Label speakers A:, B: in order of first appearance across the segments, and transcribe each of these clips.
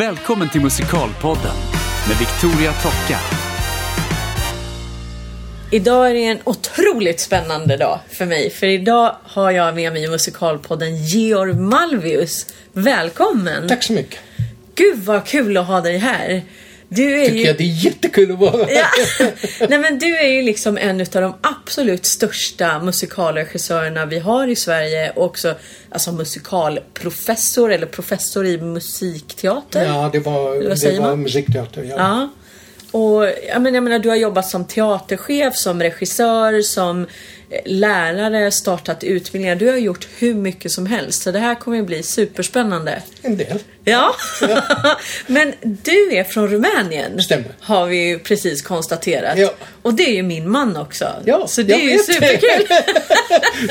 A: Välkommen till Musikalpodden med Victoria Tocka.
B: Idag är det en otroligt spännande dag för mig. För idag har jag med mig i Musikalpodden Georg Malvius. Välkommen!
C: Tack så mycket.
B: Gud vad kul att ha dig här. Du är
C: Tycker
B: ju...
C: jag det är jättekul att vara här.
B: Ja. Nej men du är ju liksom en av de absolut största musikalregissörerna vi har i Sverige och också alltså musikalprofessor eller professor i musikteater.
C: Ja, det var,
B: vad
C: det var musikteater. Ja.
B: Ja. Och jag menar, jag menar, du har jobbat som teaterchef, som regissör, som lärare, startat utbildningar. Du har gjort hur mycket som helst. Så det här kommer att bli superspännande.
C: En del.
B: Ja, men du är från Rumänien.
C: Stämmer.
B: Har vi ju precis konstaterat.
C: Ja.
B: Och det är ju min man också.
C: Ja,
B: så det
C: jag
B: är ju superkul.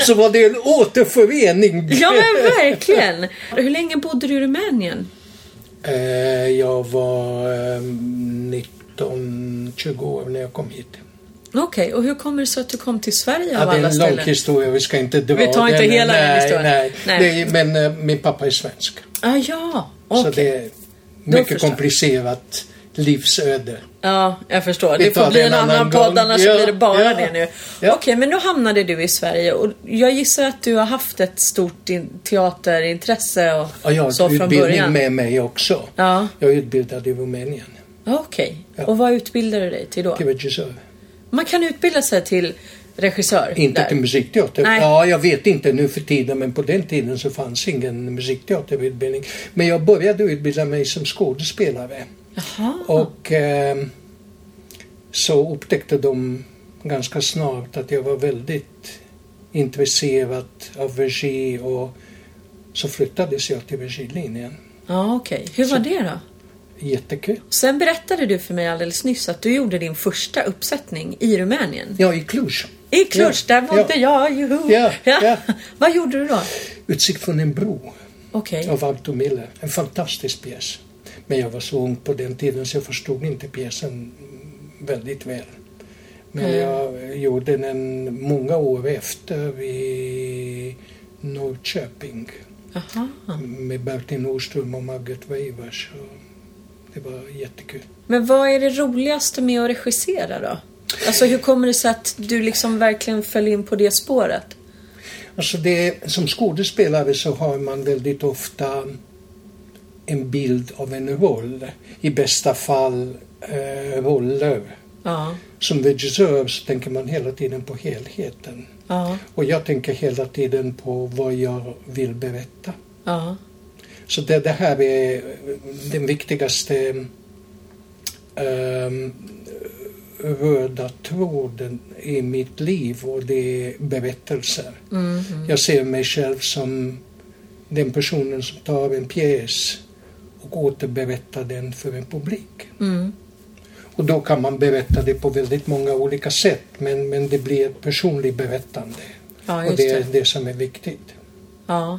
C: Så var det en återförening.
B: ja men verkligen. Hur länge bodde du i Rumänien?
C: Eh, Jag var eh, 19-20 år när jag kom hit.
B: Okej, och hur kommer det sig att du kom till Sverige
C: Ja,
B: av
C: det är
B: alla
C: en lång
B: ställen?
C: historia, vi ska inte dra
B: Vi tar inte
C: den.
B: hela den
C: nej,
B: historien.
C: Nej,
B: Nej.
C: Är, men eh, min pappa är svensk.
B: Ah, ja,
C: Så
B: okej.
C: det är mycket
B: jag.
C: komplicerat livsöde.
B: Ja, jag förstår.
C: Vi
B: Det får bli en annan
C: annan
B: podd annars
C: Ja,
B: blir det bara
C: ja.
B: det nu.
C: Ja.
B: Okej, men nu hamnade du i Sverige och jag gissar att du har haft ett stort in- teaterintresse och
C: Ja, jag har
B: så från början.
C: med mig också.
B: Ja,
C: Jag är utbildad i Rumänien
B: okej. Och vad utbildade du dig till då?
C: till regissör.
B: Man kan utbilda sig till regissör
C: Inte
B: där.
C: till musikteater.
B: Nej.
C: Ja, jag vet inte nu för tiden men på den tiden så fanns ingen musikteaterutbildning. Men jag började utbilda mig som skådespelare.
B: Jaha.
C: Och eh, så upptäckte de ganska snart att jag var väldigt intresserad av regi och så flyttades jag till regilinjen.
B: Ja, okej. Hur var det då?
C: Jättekul.
B: Sen berättade du för mig alldeles nyss att du gjorde din första uppsättning i Rumänien.
C: Ja, i Cluj.
B: I Cluj,
C: Ja,
B: där bodde
C: ja.
B: jag, juhu!
C: Ja, ja.
B: Vad gjorde du då?
C: Utsikt från en bro.
B: Okej.
C: av Arthur Miller. En fantastisk pjäs. Men jag var så ung på den tiden så jag förstod inte pjäsen väldigt väl. Men
B: Mm.
C: jag gjorde den många år efter i Norrköping
B: Jaha.
C: med Bertil Nordström och Margaret Weivers. Och Det var jättekul.
B: Men vad är det roligaste med att regissera då? Alltså hur kommer det sig att du liksom verkligen föll in på det spåret?
C: Alltså det, som skådespelare så har man väldigt ofta en bild av en roll. I bästa fall eh, roller.
B: Ja,
C: Som regissör så tänker man hela tiden på helheten.
B: ja,
C: Och jag tänker hela tiden på vad jag vill berätta.
B: ja.
C: Så det, det här är den viktigaste ehm, röda tråden i mitt liv och det är berättelser.
B: Mm,
C: Jag ser mig själv som den personen som tar en pjäs och återberättar den för en publik.
B: Mm.
C: Och då kan man berätta det på väldigt många olika sätt men, men det blir ett personligt berättande.
B: Ja,
C: och det är
B: det.
C: det som är viktigt.
B: ja.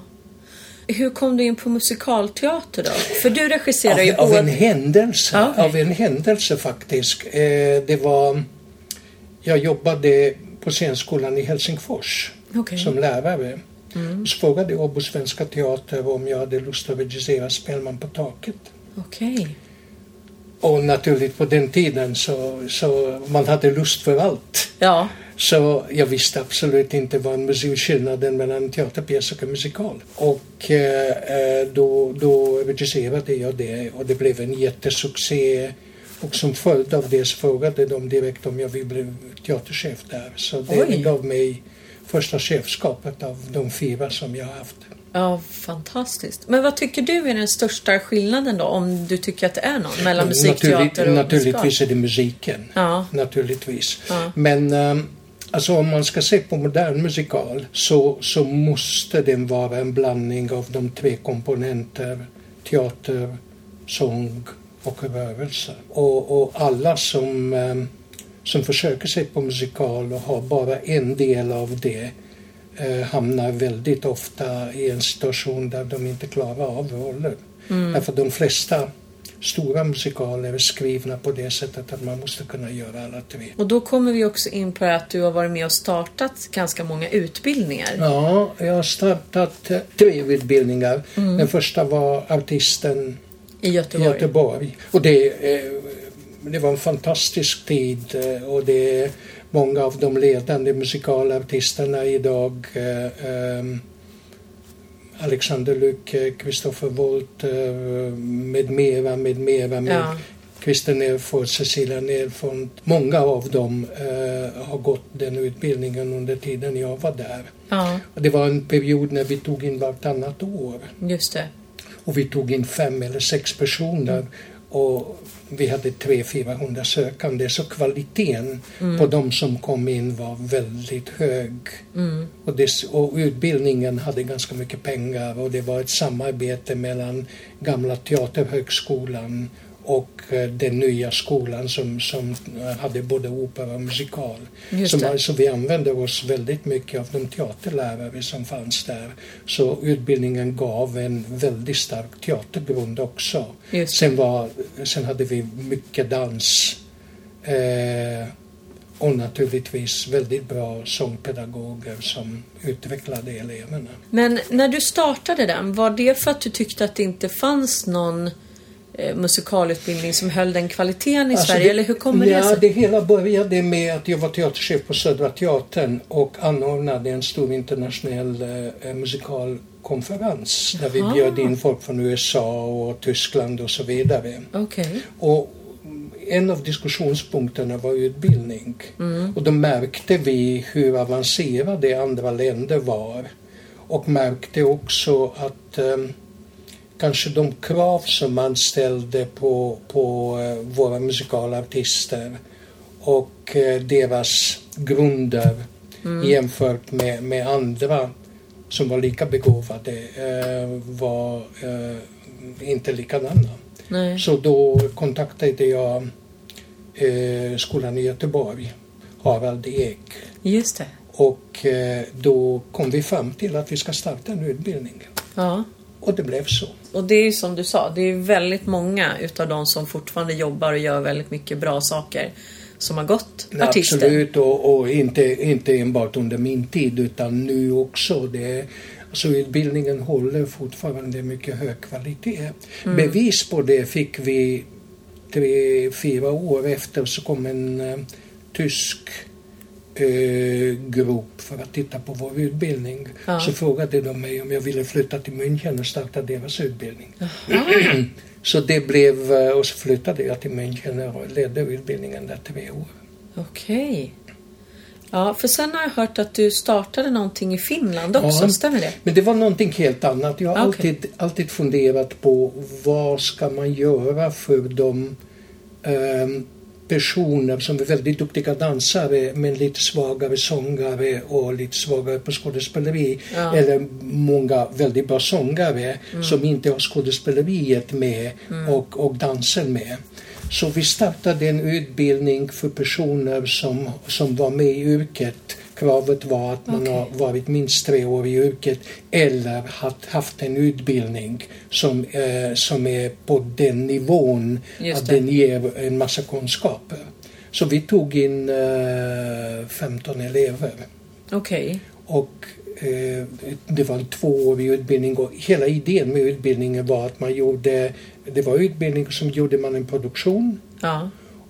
B: Hur kom du in på musikalteater då? För du regisserar
C: Av,
B: ju
C: av en händelse,
B: okej.
C: av en händelse faktiskt. Eh, det var, jag jobbade på scenskolan i Helsingfors
B: Okej.
C: som lärare.
B: Mm.
C: Så frågade Åbo Svenska Teater om jag hade lust att regissera Spelman på taket.
B: Okej.
C: Och naturligt på den tiden så, så man hade lust för allt.
B: Ja.
C: Så jag visste absolut inte vad en musik, skillnaden mellan en teaterpjäs och en musikal. Och eh, eh, då, då regisserade jag det och det blev en jättesuccé. Och som följd av det så frågade de direkt om jag ville bli teaterchef där. Så det
B: Oj.
C: gav mig första chefskapet av de fyra som jag har haft.
B: Ja, fantastiskt. Men vad tycker du är den största skillnaden då? Om du tycker att det är någon mellan musikteater och musikal?
C: Naturligtvis är det musiken.
B: Ja.
C: Naturligtvis.
B: Ja.
C: Men ehm, alltså om man ska se på modern musikal så, så måste den vara en blandning av de tre komponenter teater, sång och rörelse. Och, och alla som, ehm, som försöker sig på musikal och har bara en del av det eh, hamnar väldigt ofta i en situation där de inte klarar av roller. Därför de flesta stora musikaler skrivna på det sättet att man måste kunna göra alla tre.
B: Och då kommer vi också in på att du har varit med och startat ganska många utbildningar.
C: Ja, jag har startat eh, tre utbildningar. Den första var artisten
B: I Göteborg.
C: Göteborg. Och det, eh, det var en fantastisk tid eh, och det är många av de ledande musikalartisterna idag eh, eh, Alexander Lycke, Kristoffer Wolt eh, med mera, med mera, med
B: Ja.
C: Christer Nerfors, Cecilia Nerfont. Många av dem eh, har gått den utbildningen under tiden jag var där.
B: Ja,
C: det var en period när vi tog in vartannat år.
B: just det.
C: Och vi tog in fem eller sex personer. Och vi hade 300-400 sökande. Så kvaliteten på de som kom in var väldigt hög.
B: Mm.
C: Och, det, och utbildningen hade ganska mycket pengar och det var ett samarbete mellan gamla Teaterhögskolan och eh, den nya skolan som, som eh, hade både opera och musikal. Som, alltså vi använde oss väldigt mycket av de teaterlärare som fanns där. Så utbildningen gav en väldigt stark teatergrund också. Sen, var, sen hade vi mycket dans. Eh, och naturligtvis väldigt bra sångpedagoger som utvecklade eleverna.
B: Men när du startade den, var det för att du tyckte att det inte fanns någon musikalutbildning som höll den kvaliteten i
C: Alltså
B: Sverige? eller hur kommer
C: ja,
B: det sig?
C: Det hela började med att jag var teaterchef på Södra Teatern och anordnade en stor internationell eh, musikalkonferens där vi
B: Jaha.
C: bjöd in folk från USA och Tyskland och så vidare.
B: Okej.
C: Och en av diskussionspunkterna var utbildning.
B: Mm.
C: Och då märkte vi hur avancerade andra länder var. Och märkte också att eh, kanske de krav som man ställde på, på eh, våra musikalartister och eh, deras grunder jämfört med, med andra som var lika begåvade eh, var inte likadana.
B: Nej.
C: Så då kontaktade jag skolan i Göteborg, Harald Ek.
B: Just det.
C: Och då kom vi fram till att vi ska starta en utbildning.
B: Ja.
C: Och det blev så.
B: Och det är ju som du sa, det är väldigt många utav de som fortfarande jobbar och gör väldigt mycket bra saker som har gått artister.
C: Absolut, och, och inte, inte enbart under min tid utan nu också. Det, alltså utbildningen håller fortfarande mycket hög kvalitet. Bevis på det fick vi tre, fyra år efter så kom en eh, tysk eh, grupp för att titta på vår utbildning.
B: Ja.
C: Så frågade de mig om jag ville flytta till München och starta deras utbildning. Så det blev, eh, och så flyttade jag till München och ledde utbildningen där tre år.
B: Okej. Ja, för sen har jag hört att du startade någonting i Finland också,
C: Ja.
B: stämmer det?
C: Men det var någonting helt annat. Jag har
B: Okej.
C: alltid, alltid funderat på vad ska man göra för de ehm, personer som är väldigt duktiga dansare men lite svagare sångare och lite svagare på skådespeleri.
B: Ja.
C: Eller många väldigt bra sångare
B: Mm.
C: som inte har skådespeleriet med och, och dansen med. Så vi startade en utbildning för personer som, som var med i yrket. Kravet var att man
B: Okej.
C: har varit minst tre år i yrket eller haft, haft en utbildning som, eh, som är på den nivån att den ger en massa kunskaper. Så vi tog in eh, 15 elever
B: Okej.
C: och eh, det var en tvåårig utbildning och hela idén med utbildningen var att man gjorde, det var utbildning som gjorde man en produktion
B: Ja.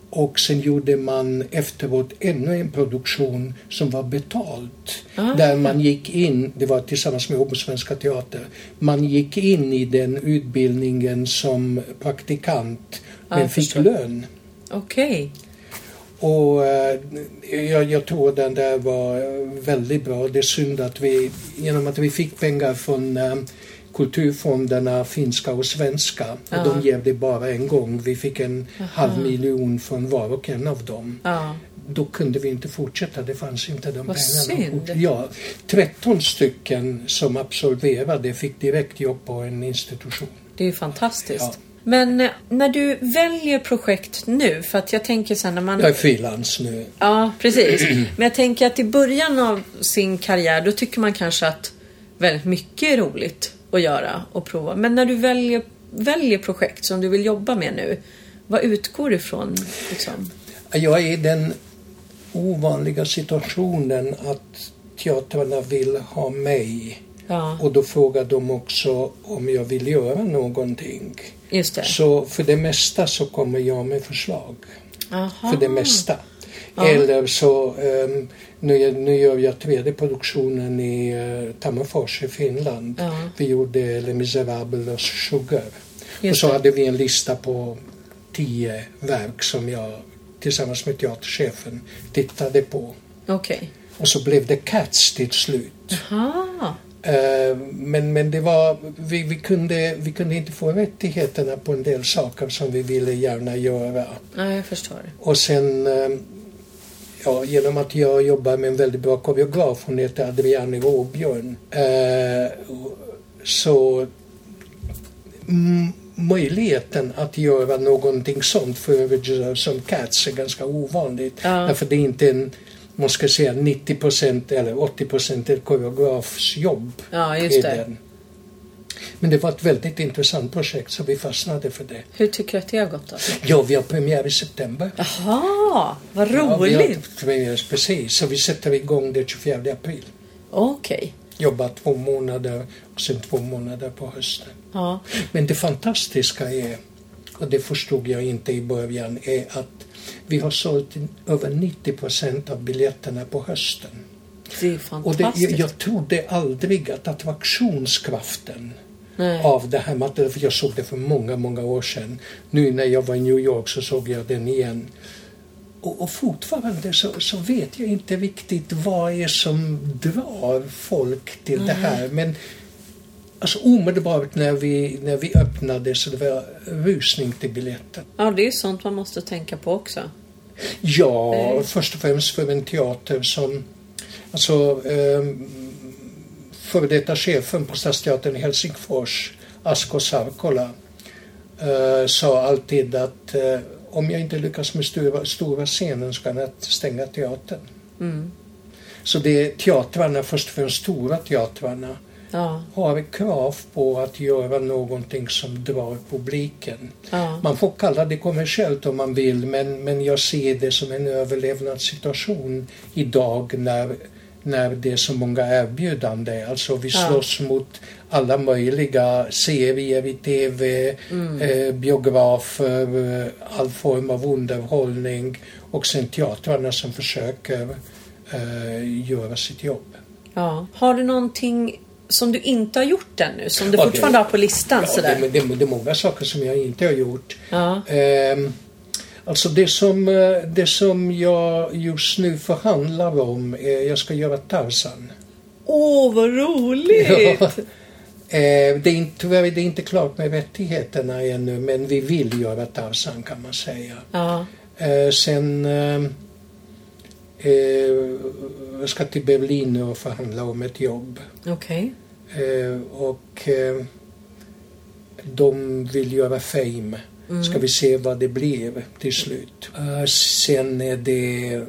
C: och sen gjorde man efteråt ännu en produktion som var betalt.
B: Ah.
C: Där man gick in, det var tillsammans med Åbo Svenska Teater, man gick in i den utbildningen som praktikant
B: Ja,
C: men fick lön.
B: Okej.
C: Och eh, jag, jag tror den där var väldigt bra. Det är synd att vi, genom att vi fick pengar från eh, kulturfonderna finska och svenska,
B: Ja.
C: och de det bara en gång. Vi fick en halv miljon från var och en av dem.
B: Ja.
C: Då kunde vi inte fortsätta, det fanns inte de
B: Vad
C: pengarna.
B: synd.
C: Ja, 13 stycken som absolverade fick direkt jobb på en institution.
B: Det är ju fantastiskt.
C: Ja.
B: Men eh, när du väljer projekt nu, för att jag tänker sen när man...
C: Jag är frilans nu.
B: Ja, precis. Men jag tänker att i början av sin karriär, då tycker man kanske att väldigt mycket är roligt att göra och prova. Men när du väljer, väljer projekt som du vill jobba med nu, vad utgår du ifrån? Liksom?
C: Jag är i den ovanliga situationen att teatrarna vill ha mig
B: Ja,
C: Och då frågade de också om jag vill göra någonting.
B: just det.
C: Så för det mesta så kommer jag med förslag.
B: Aha.
C: För det mesta.
B: Ja.
C: Eller så, um, nu, nu gör jag tredje produktionen i uh, Tammerfors i Finland.
B: Ja.
C: Vi gjorde Les Misérables och Sugar. och
B: Just
C: så
B: det.
C: hade vi en lista på tio verk som jag tillsammans med teaterchefen tittade på.
B: Okej.
C: Och så blev det Cats till slut.
B: Aha.
C: Eh, Men, men det var, vi, vi, kunde, vi kunde inte få rättigheterna på en del saker som vi ville gärna göra.
B: Ja, jag förstår.
C: Och sen, eh, ja, genom att jag jobbar med en väldigt bra koreograf, hon heter Adriane Råbjörn, eh, så möjligheten att göra någonting sånt för övrigt som Cats är ganska ovanligt.
B: Ja.
C: Därför det är inte en, man ska säga 90 procent eller 80 procent ett koreografs jobb.
B: Ja, just det.
C: den. Men det var ett väldigt intressant projekt så vi fastnade för det.
B: Hur tycker du att det har gått då?
C: Ja, vi har premiär i september.
B: Jaha, vad
C: Ja, vi har
B: roligt.
C: premiär, precis. Så vi sätter igång den 24 april.
B: Okej.
C: Jobbar två månader och sen två månader på hösten.
B: Ja.
C: Men det fantastiska är, och det förstod jag inte i början, är att vi har sålt över 90 procent av biljetterna på hösten.
B: Det är
C: Och det,
B: fantastiskt.
C: jag trodde aldrig att attraktionskraften
B: Nej.
C: av det här materialet, för jag såg det för många, många år sedan. Nu när jag var i New York så såg jag den igen. Och, och fortfarande så, så vet jag inte riktigt vad är som drar folk till det här. Men alltså omedelbart när vi, när vi öppnade så det var rusning till biljetten.
B: Ja, det är sånt man måste tänka på också.
C: Ja,
B: Eh.
C: först och främst för en teater som... Alltså, eh, före detta chefen på Stadsteatern i Helsingfors, Asko Sarkola, eh, sa alltid att eh, om jag inte lyckas med stora, stora scenen ska jag stänga teatern.
B: Mm.
C: Så det teatrarna, först och främst stora teatrarna,
B: Ja,
C: har krav på att göra någonting som drar publiken.
B: ja.
C: Man får kalla det kommersiellt om man vill men, men jag ser det som en överlevnadssituation idag när, när det är så många erbjudanden. Alltså vi
B: Ja.
C: slåss mot alla möjliga serier i TV,
B: Mm.
C: eh, biografer, eh, all form av underhållning och sen teatrarna som försöker eh, göra sitt jobb.
B: ja. Har du någonting som du inte har gjort ännu? Som du
C: Ja, det-
B: fortfarande har på listan?
C: Ja,
B: sådär?
C: det, det, det är många saker som jag inte har gjort.
B: Ja.
C: Ehm, alltså det som, eh, det som jag just nu förhandlar om är jag ska göra Tarzan.
B: Åh, vad roligt!
C: Ja. Eh, det är inte, tyvärr är det inte klart med rättigheterna ännu men vi vill göra Tarzan kan man säga.
B: Ja.
C: Eh, sen eh, eh, jag ska till Berlin och förhandla om ett jobb.
B: Okej.
C: Eh, och eh, de vill göra Fame. Ska vi se vad det blir till slut. Eh, sen är det... eh,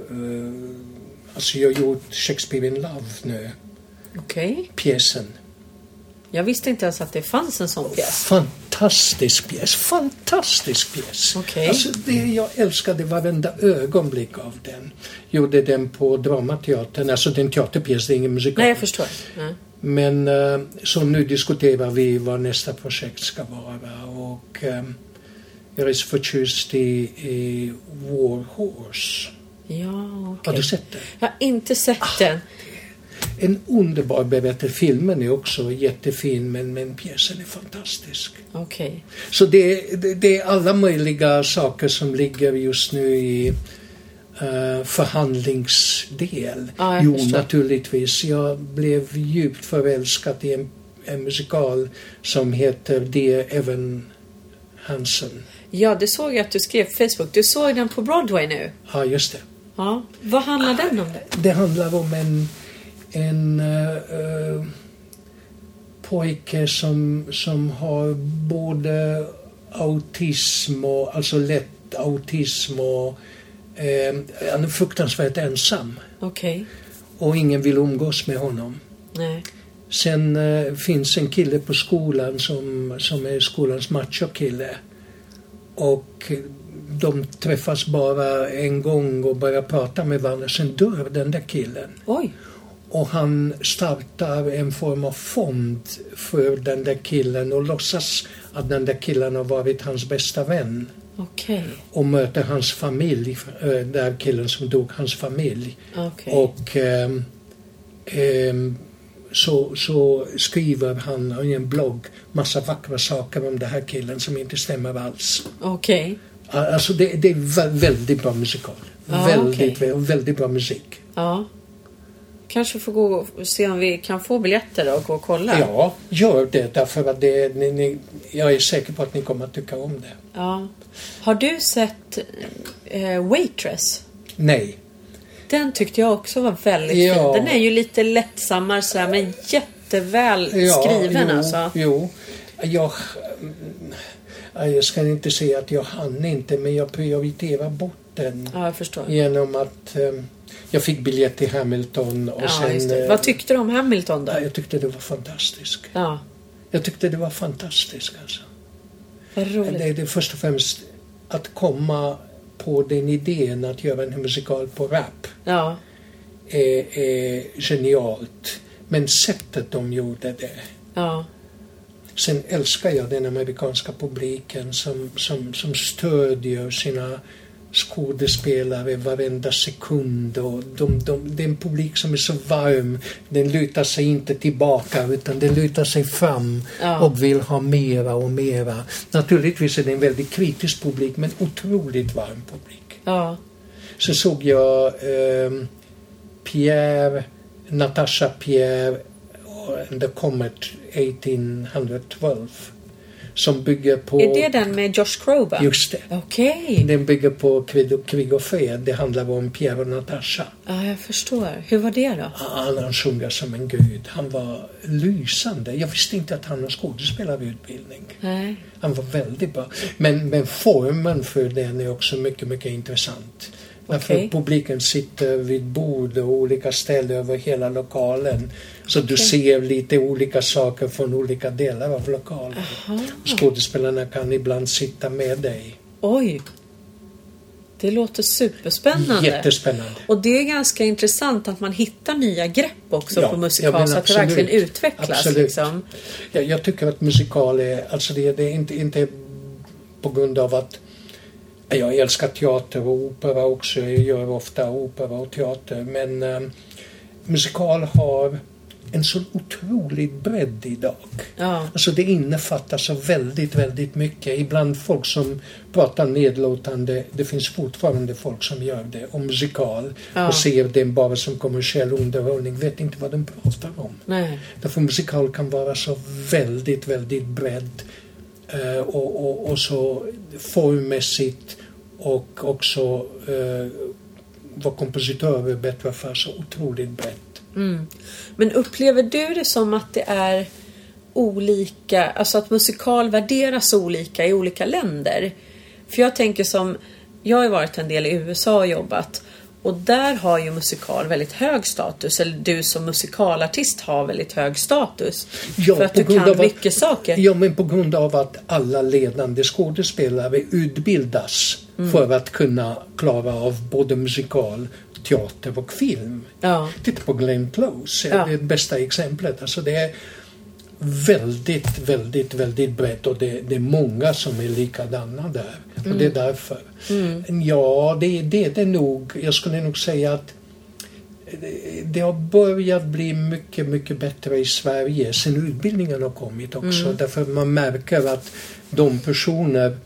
C: alltså jag har gjort Shakespeare in Love nu.
B: Okej.
C: Pjäsen.
B: Jag visste inte ens att det fanns en sån pjäs.
C: Fantastisk pjäs. Fantastisk pjäs.
B: Okej.
C: Alltså det, jag älskade varenda ögonblick av den. Gjorde den på Dramateatern. Alltså den teaterpjäs, det är ingen musikal.
B: Nej, jag förstår. Ja.
C: Men eh, så nu diskuterar vi vad nästa projekt ska vara och jag är så förtjust i, i War Horse.
B: Ja,
C: Har
B: okej.
C: du sett den?
B: Jag har inte sett den.
C: En underbar berättelse. Filmen är också jättefin men, men pjäsen är fantastisk.
B: Okej.
C: Så det, det, det är alla möjliga saker som ligger just nu i uh, förhandlingsdel.
B: Jag
C: jo,
B: förstår.
C: naturligtvis. Jag blev djupt förälskad i en, en musikal som heter Dear Evan Hansen.
B: Ja, det såg jag att du skrev på Facebook. Du såg den på Broadway nu.
C: Ja, just det.
B: Ja. Vad handlar den om? Det?
C: Det handlar om en, en eh, pojke som, som har både autism och, alltså lätt autism och eh, han är fruktansvärt ensam
B: Okej.
C: och ingen vill umgås med honom.
B: Nej.
C: Sen eh, finns en kille på skolan som, som är skolans machokille. Och de träffas bara en gång och börjar prata med varandra. Sen dör den där killen.
B: Oj.
C: och han startar en form av fond för den där killen och låtsas att den där killen har varit hans bästa vän.
B: Okej.
C: Och möter hans familj, eh, den där killen som dog, hans familj.
B: Okej.
C: Och ehm, ehm, så, så skriver han i en blogg massa vackra saker om den här killen som inte stämmer alls.
B: Okej.
C: Alltså det, det är vä- väldigt bra musikal.
B: Ja,
C: väldigt, vä- väldigt bra musik.
B: Ja. Kanske får gå och se om vi kan få biljetter då och gå och kolla.
C: Ja, gör det därför att det, ni, ni, jag är säker på att ni kommer att tycka om det.
B: Ja. Har du sett eh, Waitress?
C: Nej.
B: Den tyckte jag också var väldigt
C: Ja.
B: fin. Den är ju lite lättsammare sådär men jätteväl
C: Ja,
B: skriven
C: jo,
B: alltså.
C: Jo. Jag, mm, jag ska inte säga att jag hann inte men jag prioriterar bort den
B: Ja, jag förstår.
C: genom att eh, jag fick biljett till Hamilton och
B: Ja,
C: sen... eh,
B: Vad tyckte du om Hamilton då?
C: ja, jag tyckte det var fantastiskt.
B: Ja,
C: Jag tyckte det var fantastiskt alltså.
B: vad roligt.
C: Det är det först och främst att komma på den idén att göra en musikal på rap
B: Ja,
C: är, är genialt. Men sättet de gjorde det.
B: ja,
C: Sen älskar jag den amerikanska publiken som, som, som stödjer sina skådespelare varenda sekund. Och de, de, det är en publik som är så varm. Den lutar sig inte tillbaka utan den lutar sig fram
B: Ja.
C: och vill ha mera och mera. Naturligtvis är det en väldigt kritisk publik men otroligt varm publik.
B: ja.
C: Så såg jag eh, Pierre, Natasha Pierre and the Comet 1812 som bygger på...
B: Är det den med Josh Groban?
C: Just det.
B: Okej.
C: Den bygger på krig och, fred. Det handlar om Pierre och Natasha.
B: Ja, jag förstår. Hur var det då?
C: Han, han sjunger som en gud. Han var lysande. Jag visste inte att han har skådespelarutbildning.
B: Nej.
C: Han var väldigt bra. Men, men formen för den är också mycket, mycket intressant. Därför
B: Okej.
C: publiken sitter vid bord och olika ställen över hela lokalen. Så du ser lite olika saker från olika delar av lokalen. Skådespelarna kan ibland sitta med dig.
B: Oj. Det låter superspännande.
C: Jättespännande.
B: Och det är ganska intressant att man hittar nya grepp också
C: Ja,
B: på
C: ja,
B: musikal
C: men
B: så att det verkligen utvecklas.
C: Absolut.
B: Liksom.
C: Jag, jag tycker att musikal är, alltså det, det är inte, inte på grund av att jag älskar teater och opera också. Jag gör ofta opera och teater. Men eh, musikal har en så otrolig bredd idag.
B: Ja.
C: Alltså det innefattar så väldigt, väldigt mycket. Ibland folk som pratar nedlåtande, det finns fortfarande folk som gör det, om musikal
B: Ja.
C: och ser den bara som kommersiell underhållning, vet inte vad den pratar om.
B: Nej.
C: Därför musikal kan vara så väldigt, väldigt bredd eh, och, och, och så formmässigt och också eh, vad kompositörer bättre för så otroligt brett.
B: Mm. Men upplever du det som att det är olika, alltså att musikal värderas olika i olika länder? För jag tänker som, jag har ju varit en del i USA och jobbat och där har ju musikal väldigt hög status, eller du som musikalartist har väldigt hög status.
C: Ja,
B: för att du kan
C: att-
B: mycket saker.
C: Ja, men på grund av att alla ledande skådespelare utbildas
B: Mm.
C: för att kunna klara av både musikal, teater och film.
B: Ja.
C: Titta på Glenn Close,
B: Ja.
C: det är det bästa exemplet. Alltså det är väldigt, väldigt, väldigt brett och det, det är många som är likadana där. Och det är därför. Ja, det, det är det nog. Jag skulle nog säga att det- har börjat bli mycket, mycket bättre i Sverige sen utbildningen har kommit också. Därför man märker att de personer...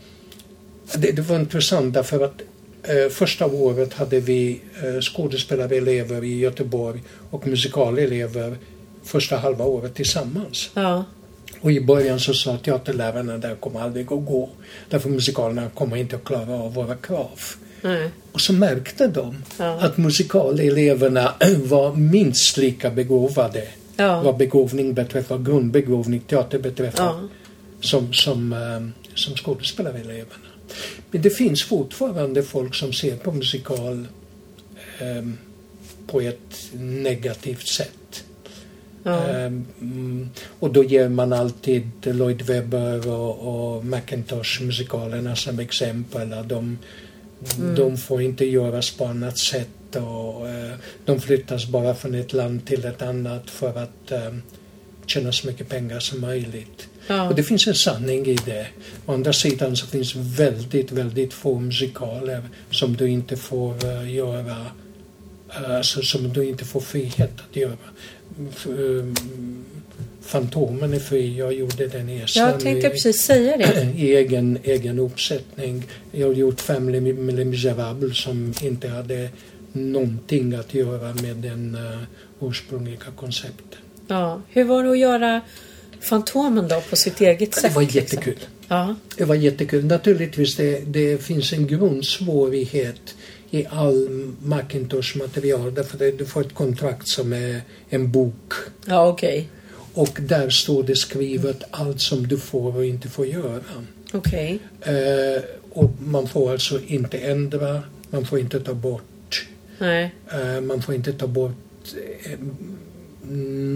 C: Det, det var intressant därför att eh, första året hade vi eh, skådespelarelever i Göteborg och musikalelever första halva året tillsammans.
B: Ja.
C: Och i början så sa teaterlärarna där kommer aldrig att gå. Därför musikalerna kommer inte att klara av våra krav.
B: Nej.
C: Och så märkte de
B: Ja.
C: att musikaleleverna var minst lika begåvade
B: Ja.
C: vad begåvning beträffar, grundbegåvning, teater beträffar,
B: Ja.
C: som, som, eh, som skådespelareleverna. Men det finns fortfarande folk som ser på musikal eh, på ett negativt sätt.
B: Ja.
C: Ehm, mm, och då ger man alltid Lloyd Webber och, och Macintosh musikalerna som exempel. Att de De får inte göras på annat sätt och eh, de flyttas bara från ett land till ett annat för att eh, tjäna så mycket pengar som möjligt.
B: Ja.
C: Och det finns en sanning i det. Å andra sidan så finns väldigt, väldigt få musikaler som du inte får eh, göra, alltså, som du inte får frihet att göra. Um, Fantomen är fri, jag gjorde den
B: Jag tänkte
C: i-
B: precis säga det.
C: i egen, egen uppsättning. Jag har gjort Fem Misérables som inte hade någonting att göra med den uh, ursprungliga konceptet.
B: Ja. Hur var det att göra Fantomen då på sitt eget sätt?
C: Det var
B: liksom?
C: jättekul.
B: Ja.
C: Det var jättekul. Naturligtvis det, det finns en grundsvårighet i all Macintosh-material därför att du får ett kontrakt som är en bok.
B: Ja, okej.
C: Och där står det skrivet allt som du får och inte får göra.
B: Okej.
C: Eh, och man får alltså inte ändra, man får inte ta bort,
B: Nej.
C: eh, man får inte ta bort eh,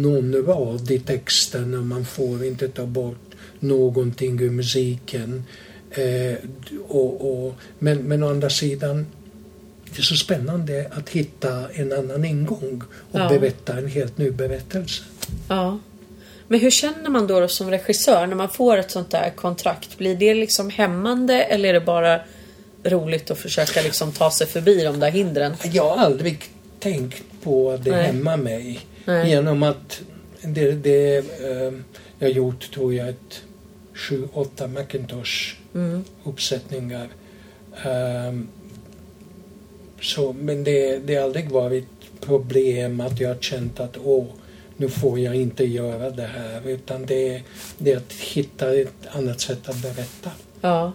C: någon rad i texten och man får inte ta bort någonting ur musiken. Eh, och, och, men, men å andra sidan, det är så spännande att hitta en annan ingång och
B: Ja.
C: berätta en helt ny berättelse.
B: Ja. Men hur känner man då, som regissör när man får ett sånt där kontrakt? Blir det liksom hämmande eller är det bara roligt att försöka liksom ta sig förbi de där hindren?
C: Jag har aldrig tänkt på att det
B: Nej.
C: hämmar mig.
B: Nej.
C: Genom att det, det eh, jag gjort, tror jag, ett sju, åtta Macintosh
B: Mm.
C: uppsättningar. Ehm, så, men det, det har aldrig varit problem att jag har känt att åh, nu får jag inte göra det här. Utan det, det är att hitta ett annat sätt att berätta.
B: Ja.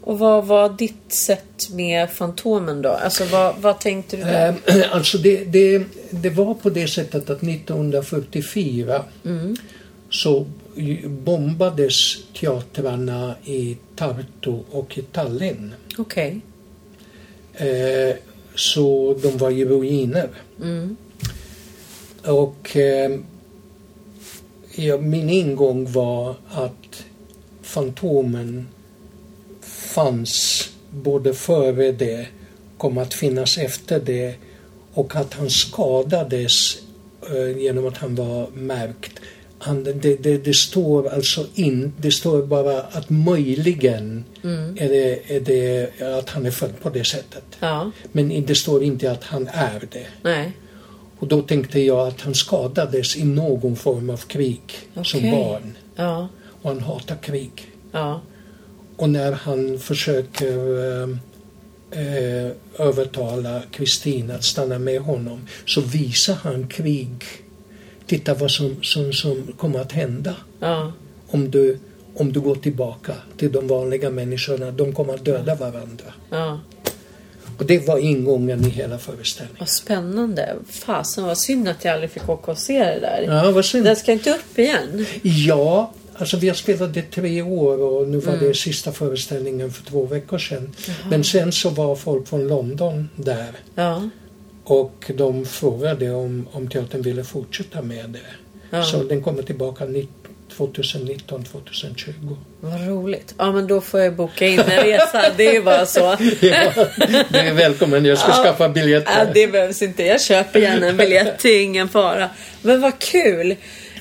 B: Och vad var ditt sätt med Fantomen då? Alltså vad, vad tänkte du där?
C: Ehm, Alltså det, det, det var på det sättet att 1944 så ju- bombades teatrarna i Tartu och i Tallinn.
B: Okej.
C: Eh, så de var i ruiner.
B: Mm.
C: Och eh, ja, min ingång var att Fantomen fanns både före det, kom att finnas efter det och att han skadades eh, genom att han var märkt. Han, det, det, det står alltså in, det står bara att möjligen är, det, är det att han är född på det sättet.
B: Ja.
C: Men det står inte att han är det.
B: Nej.
C: Och då tänkte jag att han skadades i någon form av krig som
B: Okej.
C: barn.
B: Ja.
C: Och han hatar krig.
B: Ja.
C: Och när han försöker eh, eh, övertala Kristina att stanna med honom så visar han krig. Titta vad som, som, som kommer att hända
B: Ja.
C: om du, om du går tillbaka till de vanliga människorna. De kommer att döda varandra.
B: Ja.
C: Och det var ingången i hela föreställningen.
B: Vad spännande. Fasen vad synd att jag aldrig fick åka och se det där.
C: Ja, vad synd.
B: Den ska inte upp igen.
C: Ja, alltså vi har spelat det tre år och nu var det sista föreställningen för två veckor sedan. Men sen så var folk från London där
B: Ja.
C: Och de frågade om, om teatern ville fortsätta med det.
B: Ja.
C: Så den kommer tillbaka 2019, 2020.
B: Vad roligt. Ja men då får jag boka in en resa. Det är bara så.
C: Ja, det är välkommen, jag ska
B: Ja.
C: skaffa biljetter.
B: Ja, det behövs inte. Jag köper gärna en biljett. Det är ingen fara. Men vad kul.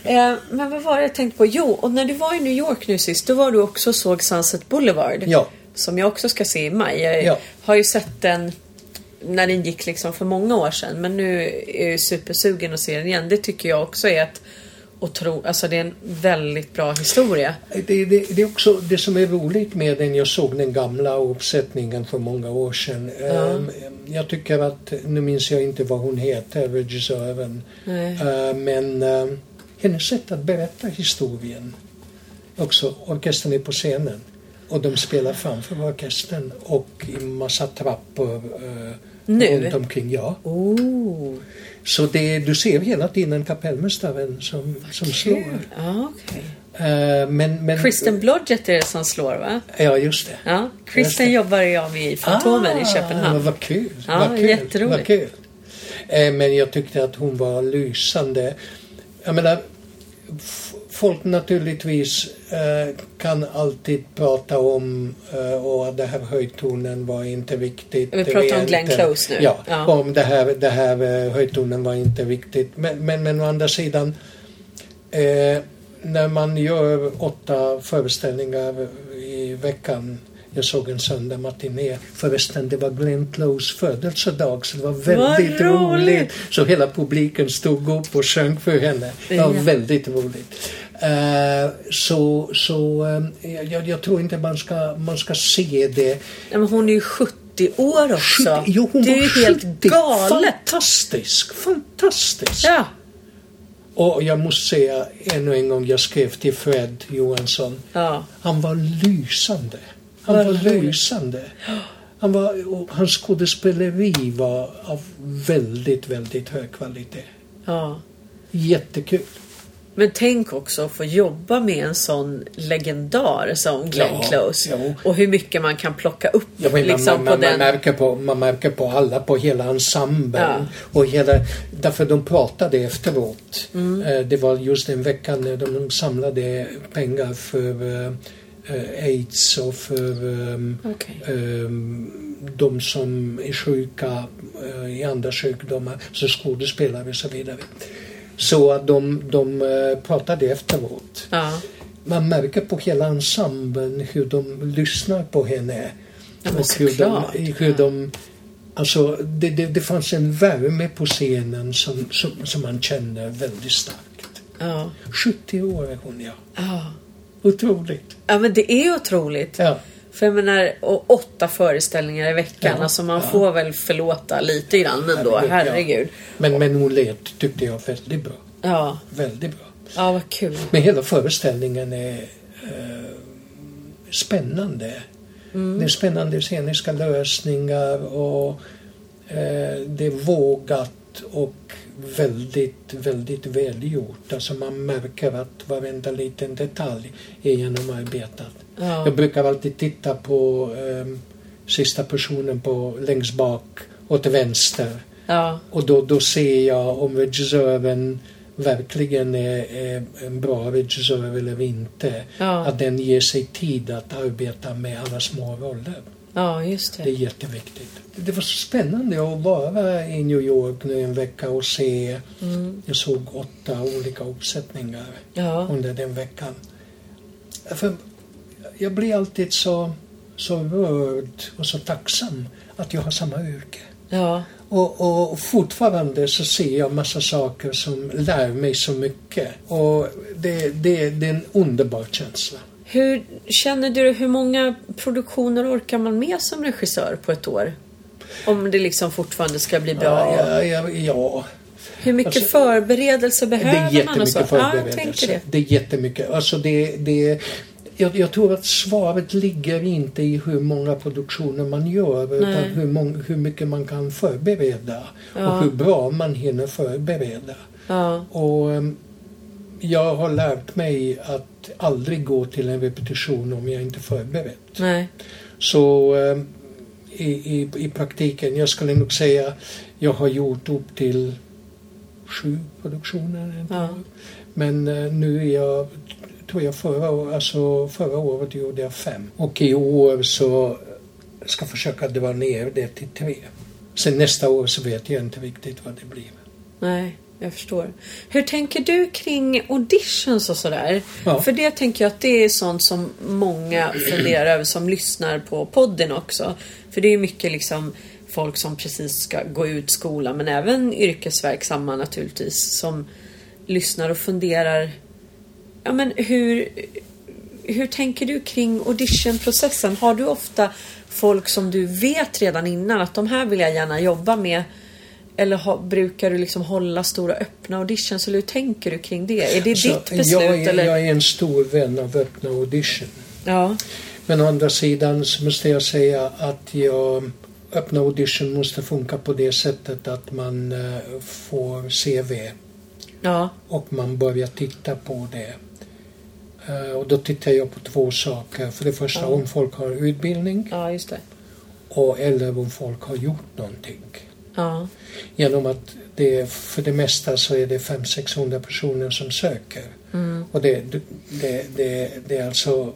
B: Eh, men vad var det jag tänkte på? Jo, och när du var i New York nu sist, då var du också och såg Sunset Boulevard.
C: Ja.
B: Som jag också ska se i maj. Jag
C: Ja.
B: har ju sett den när den gick liksom för många år sedan. Men nu är jag supersugen att se den igen. Det tycker jag också är ett otro... Alltså det är en väldigt bra historia.
C: Det, det, det är också det som är roligt med den. Jag såg den gamla uppsättningen för många år sedan. Ehm, Jag tycker att, nu minns jag inte vad hon heter, regissören. Ehm, Men ehm, hennes sätt att berätta historien. Också, orkestern är på scenen. Och de spelar framför orkestern och i massa trappor eh,
B: Nu?
C: runt omkring. Ja.
B: Oh,
C: Så det, du ser hela tiden kapellmästaren som, som slår.
B: ja, okej.
C: Eh, men, men,
B: Kristen Blodgett är det som slår va?
C: Ja, just det.
B: Ja, Kristen jobbar jag med i Fantomen i Köpenhamn.
C: Ah, Vad kul.
B: Ja,
C: vad kul.
B: jätteroligt.
C: Vad kul. Eh, men jag tyckte att hon var lysande. Jag menar, folk naturligtvis kan alltid prata om eh, och att det här höjtonen var inte viktigt.
B: Vi pratar om Glenn Close nu.
C: Ja,
B: Ja.
C: om det här, det här eh, höjtonen var inte viktigt. Men, men, men å andra sidan eh, när man gör åtta föreställningar i veckan jag såg en söndag matiné. Förresten, det var Glenn Close födelsedag så det var väldigt
B: roligt.
C: roligt. Så hela publiken stod upp och sjöng för henne. Det var
B: Ja.
C: väldigt roligt. Eh, så så eh, jag, jag tror inte man ska, man ska se det.
B: Men hon är ju 70 år också.
C: Jo, hon
B: det är ju helt
C: 70.
B: galet.
C: Fantastisk, fantastisk.
B: Ja.
C: Och jag måste säga ännu en gång, jag skrev till Fred Johansson.
B: Ja.
C: Han var lysande. Han var lysande. Han var, och hans skådespeleri var av väldigt, väldigt hög kvalitet.
B: ja.
C: Jättekul.
B: Men tänk också att få jobba med en sån legendar som Glenn
C: Ja,
B: Close.
C: jo.
B: Och hur mycket man kan plocka upp
C: Ja, men
B: liksom
C: man,
B: på
C: man, man,
B: den.
C: märker på, man märker på alla, på hela ensemblen.
B: Ja.
C: Och hela, därför de pratade efteråt.
B: Mm.
C: Eh, Det var just den veckan när de samlade pengar för eh, aids och för ehm,
B: Okej.
C: ehm, de som är sjuka eh, i andra sjukdomar, så skådespelare och så vidare. Så att de, de eh, pratade efteråt.
B: Ja.
C: Man märker på hela ensemblen hur de lyssnar på henne.
B: Ja,
C: och hur de, hur de Alltså det, det, det fanns en värme på scenen som, som, som man känner väldigt starkt.
B: Ja.
C: 70 år är hon ja.
B: ja.
C: Otroligt.
B: Ja men det är otroligt.
C: Ja.
B: För jag menar, och åtta föreställningar i veckan.
C: Ja,
B: Alltså man
C: ja.
B: får väl förlåta lite grann ändå.
C: Herregud, ja.
B: Herregud.
C: Men, men hon lät, tyckte jag, väldigt bra.
B: Ja.
C: Väldigt bra.
B: Ja, vad kul.
C: Men hela föreställningen är eh, spännande. Det är spännande sceniska lösningar och eh, det är vågat och väldigt, väldigt välgjort. Alltså man märker att varenda liten detalj är genomarbetat.
B: Ja.
C: Jag brukar alltid titta på eh, sista personen på längst bak åt vänster.
B: Ja.
C: Och då, då ser jag om regissören verkligen är, är en bra regissör eller inte.
B: Ja.
C: Att den ger sig tid att arbeta med alla små roller.
B: Ja, just
C: Det är
B: det.
C: jätteviktigt. Det var så spännande att vara i New York nu en vecka och se.
B: Mm.
C: Jag såg åtta olika uppsättningar
B: Ja.
C: under den veckan. För jag blir alltid så, så rörd och så tacksam att jag har samma yrke.
B: Ja.
C: Och, och fortfarande så ser jag massa saker som lär mig så mycket. Och det, det, det är en underbar känsla.
B: Hur känner du, hur många produktioner orkar man med som regissör på ett år? Om det liksom fortfarande ska bli bra.
C: Ja, ja, ja.
B: Hur mycket
C: Alltså,
B: förberedelse
C: Det är
B: behöver man? Och så? Ja,
C: förberedelse.
B: tänker det.
C: det är jättemycket. Alltså det, det, jag, jag tror att svaret ligger inte i hur många produktioner man gör
B: Nej.
C: utan hur, mång, hur mycket man kan förbereda
B: Ja.
C: och hur bra man hinner förbereda.
B: Ja.
C: Och ehm, jag har lärt mig att aldrig gå till en repetition om jag inte är förberedd.
B: Nej.
C: Så ehm, i, i, i praktiken, jag skulle nog säga jag har gjort upp till sju produktioner.
B: Ja.
C: Men eh, nu är jag, tror jag förra, alltså förra året gjorde jag fem. Och i år så ska jag försöka dra ner det till tre. Sen nästa år så vet jag inte riktigt vad det blir.
B: Nej, jag förstår. Hur tänker du kring auditions och sådär?
C: Ja.
B: För det tänker jag att det är sånt som många funderar över som lyssnar på podden också. För det är mycket liksom folk som precis ska gå ut skolan men även yrkesverksamma naturligtvis som lyssnar och funderar. Ja men hur, hur tänker du kring auditionprocessen? Har du ofta folk som du vet redan innan att de här vill jag gärna jobba med? Eller ha, brukar du liksom hålla stora öppna auditions? Eller hur tänker du kring det? Är det
C: Så
B: ditt beslut?
C: jag, är,
B: eller?
C: jag är en stor vän av öppna audition.
B: Ja,
C: Men å andra sidan så måste jag säga att jag, öppna audition måste funka på det sättet att man eh, får CV
B: ja,
C: och man börjar titta på det. Eh, och då tittar jag på två saker. För det första
B: Ja.
C: om folk har utbildning
B: ja,
C: och eller om folk har gjort någonting.
B: Ja.
C: Genom att det, för det mesta så är det 500-600 personer som söker.
B: Mm.
C: Och det, det, det, det är alltså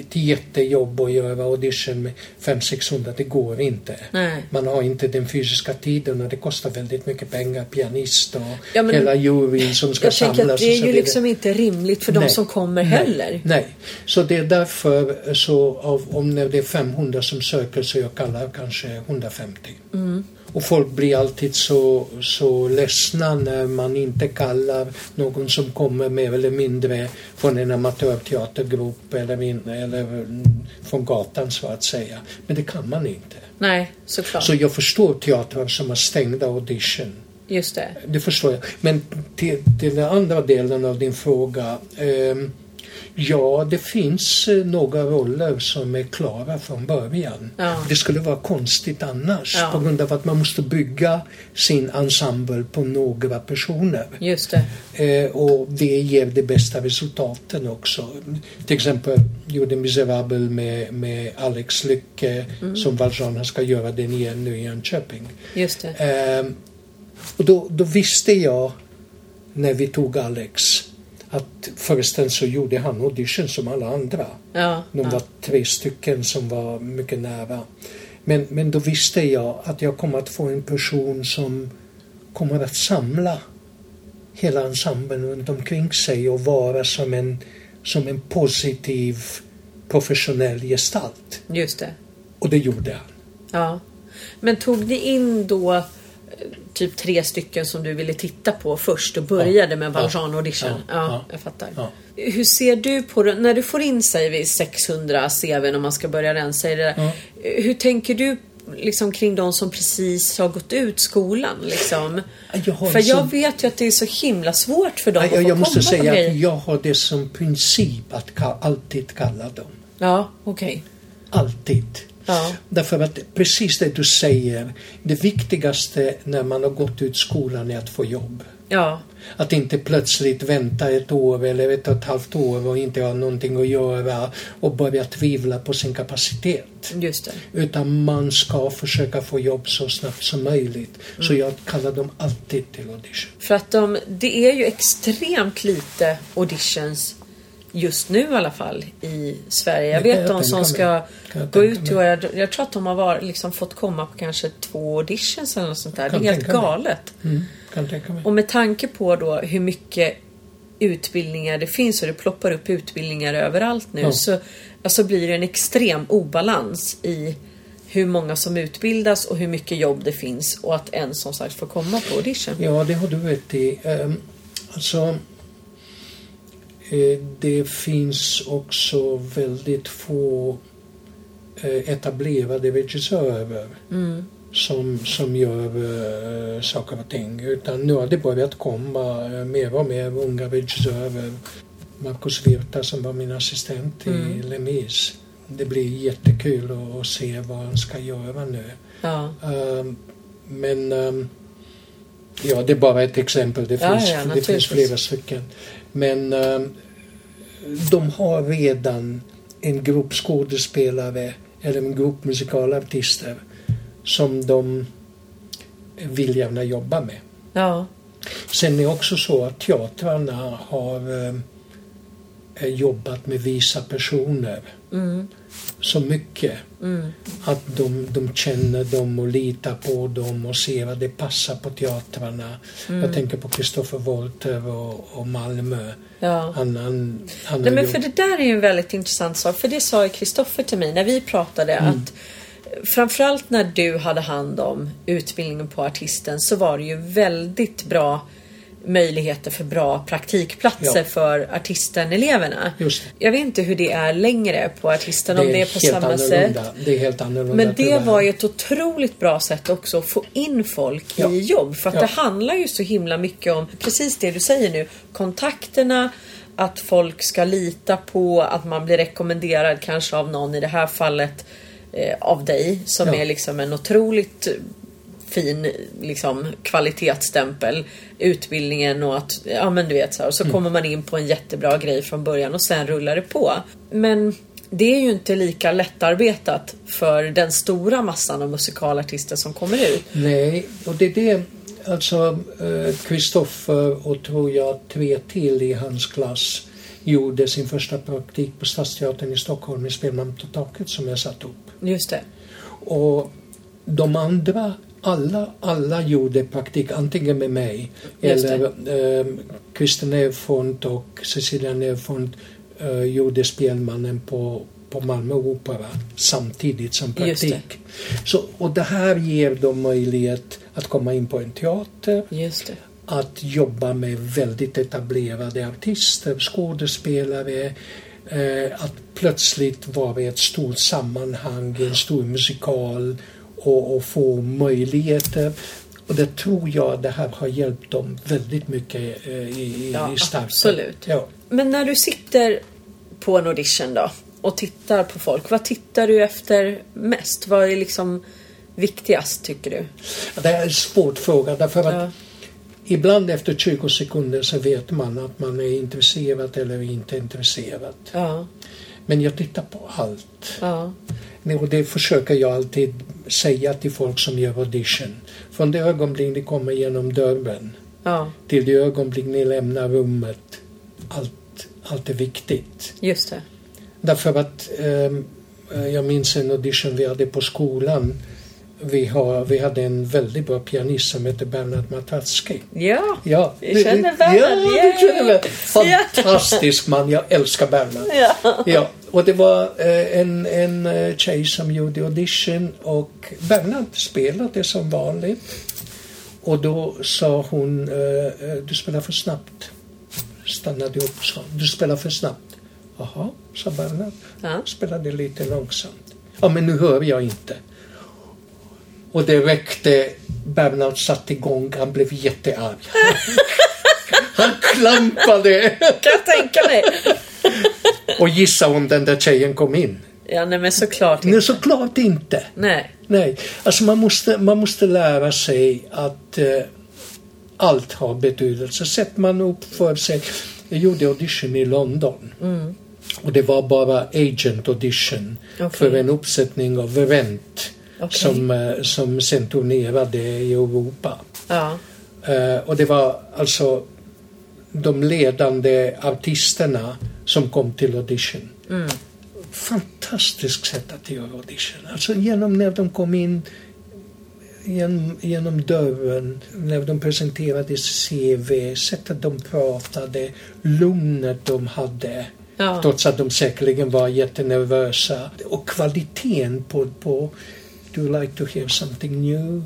C: ett jättejobb att göra audition med 500-600. Det går inte.
B: Nej.
C: Man har inte den fysiska tiden och det kostar väldigt mycket pengar. Pianist och
B: Ja, men-
C: hela juryn som ska
B: Jag
C: samlas.
B: att det är ju liksom inte rimligt för de
C: Nej.
B: som kommer
C: Nej,
B: heller.
C: Nej, så det är därför så av, om det är 500 som söker så jag kallar kanske 150.
B: Mm.
C: Och folk blir alltid så, så ledsna när man inte kallar någon som kommer mer eller mindre från en amatörteatergrupp eller, eller mm, från gatan så att säga. Men det kan man inte.
B: Nej, såklart.
C: Så jag förstår teatrar som har stängda audition.
B: Just det.
C: Det förstår jag. Men till, till den andra delen av din fråga. ehm, ja, det finns eh, några roller som är klara från början.
B: Ja.
C: Det skulle vara konstigt annars
B: Ja.
C: på grund av att man måste bygga sin ensemble på några personer.
B: Just det.
C: Eh, och det ger de bästa resultaten också. Till exempel gjorde Miserabel med, med Alex Lycke som Valjean ska göra den igen nu i Jönköping.
B: Just det.
C: Ehm, och då, då visste jag när vi tog Alex att förresten så gjorde han audition som alla andra.
B: Ja.
C: De
B: ja.
C: var tre stycken som var mycket nära. Men, men då visste jag att jag kommer att få en person som kommer att samla hela ensemblen runt omkring sig och vara som en, som en positiv professionell gestalt.
B: Just det.
C: Och det gjorde han.
B: Ja. Men tog ni in då typ tre stycken som du ville titta på först och började
C: Ja.
B: med. Valjean audition?
C: Ja.
B: Ja,
C: Ja.
B: jag fattar. Hur ser du på det när du får in säger vi 600 CVn om man ska börja rensa i det där.
C: Ja.
B: Hur tänker du liksom kring de som precis har gått ut skolan liksom?
C: Jag
B: För jag
C: som-
B: vet ju att det är så himla svårt för dem
C: Ja,
B: att
C: jag,
B: få
C: jag måste
B: komma
C: säga att jag har det som princip att alltid kalla dem.
B: Ja, okej.
C: Alltid.
B: Ja.
C: Därför att precis det du säger, det viktigaste när man har gått ut skolan är att få jobb.
B: Ja,
C: Att inte plötsligt vänta ett år eller ett och ett halvt år och inte ha någonting att göra och börja tvivla på sin kapacitet. Utan man ska försöka få jobb så snabbt som möjligt. Så
B: Mm.
C: jag kallar dem alltid till audition.
B: För att de, det är ju extremt lite auditions just nu i alla fall i Sverige. Jag vet
C: jag
B: de som ska gå ut i år. Jag, jag tror att de har varit, liksom fått komma på kanske två auditions eller något sånt där.
C: Kan
B: det är helt galet.
C: Mm, mig.
B: Och med tanke på då hur mycket utbildningar det finns och det ploppar upp utbildningar överallt nu
C: Ja.
B: så alltså blir det en extrem obalans i hur många som utbildas och hur mycket jobb det finns och att en som sagt får komma på audition.
C: Ja, det har du rätt i. Um, alltså, det finns också väldigt få eh, etablerade regissörer som, som gör eh, saker och ting. Utan nu har det börjat komma eh, mer och mer unga regissörer. Marcus Virta som var min assistent i Les Mis. Det blir jättekul att, att se vad han ska göra nu.
B: Ja,
C: Ehm, men ehm, ja, det är bara ett exempel. Det
B: Ja,
C: finns,
B: ja,
C: det finns flera stycken. Men ehm, de har redan en grupp skådespelare eller en grupp musikalartister som de vill gärna jobba med.
B: ja,
C: Sen är det också så att teatrarna har ehm, eh, jobbat med visa personer
B: mm,
C: så mycket
B: mm,
C: att de, de känner dem och litar på dem och ser att det passar på teatrarna.
B: Mm.
C: Jag tänker på Christopher Wolter och, och Malmö.
B: ja.
C: Han, han, han
B: Nej, men
C: gjort-
B: för det där är ju en väldigt intressant sak. För det sa ju Kristoffer till mig när vi pratade
C: Mm.
B: att framförallt när du hade hand om utbildningen på artisten så var det ju väldigt bra möjligheter för bra praktikplatser
C: Ja.
B: för artisten-eleverna.
C: Det.
B: Jag vet inte hur det är längre på artisten, om det är på samma sätt.
C: annorlunda. Det är helt annorlunda.
B: Men det var ju ett otroligt bra sätt också att få in folk
C: Ja.
B: i jobb. För att
C: Ja.
B: det handlar ju så himla mycket om precis det du säger nu. Kontakterna, att folk ska lita på att man blir rekommenderad kanske av någon, i det här fallet eh, av dig, som är liksom en otroligt fin liksom, kvalitetsstämpel. Utbildningen och att, ja men du vet så här, och så
C: Mm.
B: kommer man in på en jättebra grej från början och sen rullar det på. Men det är ju inte lika lättarbetat för den stora massan av musikalartister som kommer ut.
C: Nej, och det är det alltså Kristoffer och tror jag tre till i hans klass gjorde sin första praktik på Stadsteatern i Stockholm i Spelman på taket som jag satt upp.
B: Just det.
C: Och de andra, alla, alla gjorde praktik antingen med mig eller eh, Christer Nerfont och Cecilia Nerfont eh, gjorde Spelmannen på, på Malmö Opera samtidigt som praktik. Så, och det här ger dem möjlighet att komma in på en teater, att jobba med väldigt etablerade artister, skådespelare, eh, att plötsligt vara i ett stort sammanhang, en stor musikal och, och få möjligheter. Och det tror jag det här har hjälpt dem väldigt mycket eh, i,
B: Ja,
C: i starten.
B: absolut.
C: Ja.
B: Men när du sitter på en audition då och tittar på folk, vad tittar du efter mest? Vad är liksom viktigast tycker du?
C: Det är en svår fråga därför att
B: Ja.
C: ibland efter 20 sekunder så vet man att man är intresserad eller inte intresserad.
B: Ja,
C: Men jag tittar på allt.
B: ja,
C: Och det försöker jag alltid säga till folk som gör audition. Från det ögonblick ni kommer genom dörren
B: ja,
C: till det ögonblick ni lämnar rummet. Allt, allt är viktigt.
B: just det.
C: Därför att ehm, jag minns en audition vi hade på skolan. Vi, har, vi hade en väldigt bra pianist som hette Bernard Matatski.
B: Ja,
C: Ja,
B: Vi känner Bernhard,
C: Ja, känner Bernhard. Fantastisk man, jag älskar Bernhard.
B: ja.
C: Ja, och det var eh, en, en eh, tjej som gjorde audition och Bernhard spelade som vanligt. Och då sa hon, eh, du spelar för snabbt. Stannade upp och sa, du spelar för snabbt. Jaha, sa Bernhard.
B: Ja.
C: Spelade lite långsamt. Ja, men nu hör jag inte. Och det räckte. Bernhard satte igång, han blev jättearg. Han klampade.
B: Kan jag tänka mig.
C: Och gissa om den där tjejen kom in.
B: Ja, nej men såklart
C: Nej,
B: inte.
C: såklart inte.
B: Nej.
C: Nej, alltså man måste, man måste lära sig att eh, allt har betydelse. Sätter man upp för sig. Jag gjorde audition i London. Och det var bara agent audition
B: Okej.
C: för en uppsättning av Rent
B: Okej.
C: som, eh, som sen turnerade i Europa.
B: Ja,
C: Eh, och det var alltså de ledande artisterna som kom till audition. Fantastiskt sätt att göra audition. Alltså genom när de kom in genom, genom dörren, när de presenterade CV, sättet de pratade, lugnet de hade.
B: Ja.
C: Trots att de säkerligen var jättenervösa. Och kvaliteten på, på Do you like to hear something new?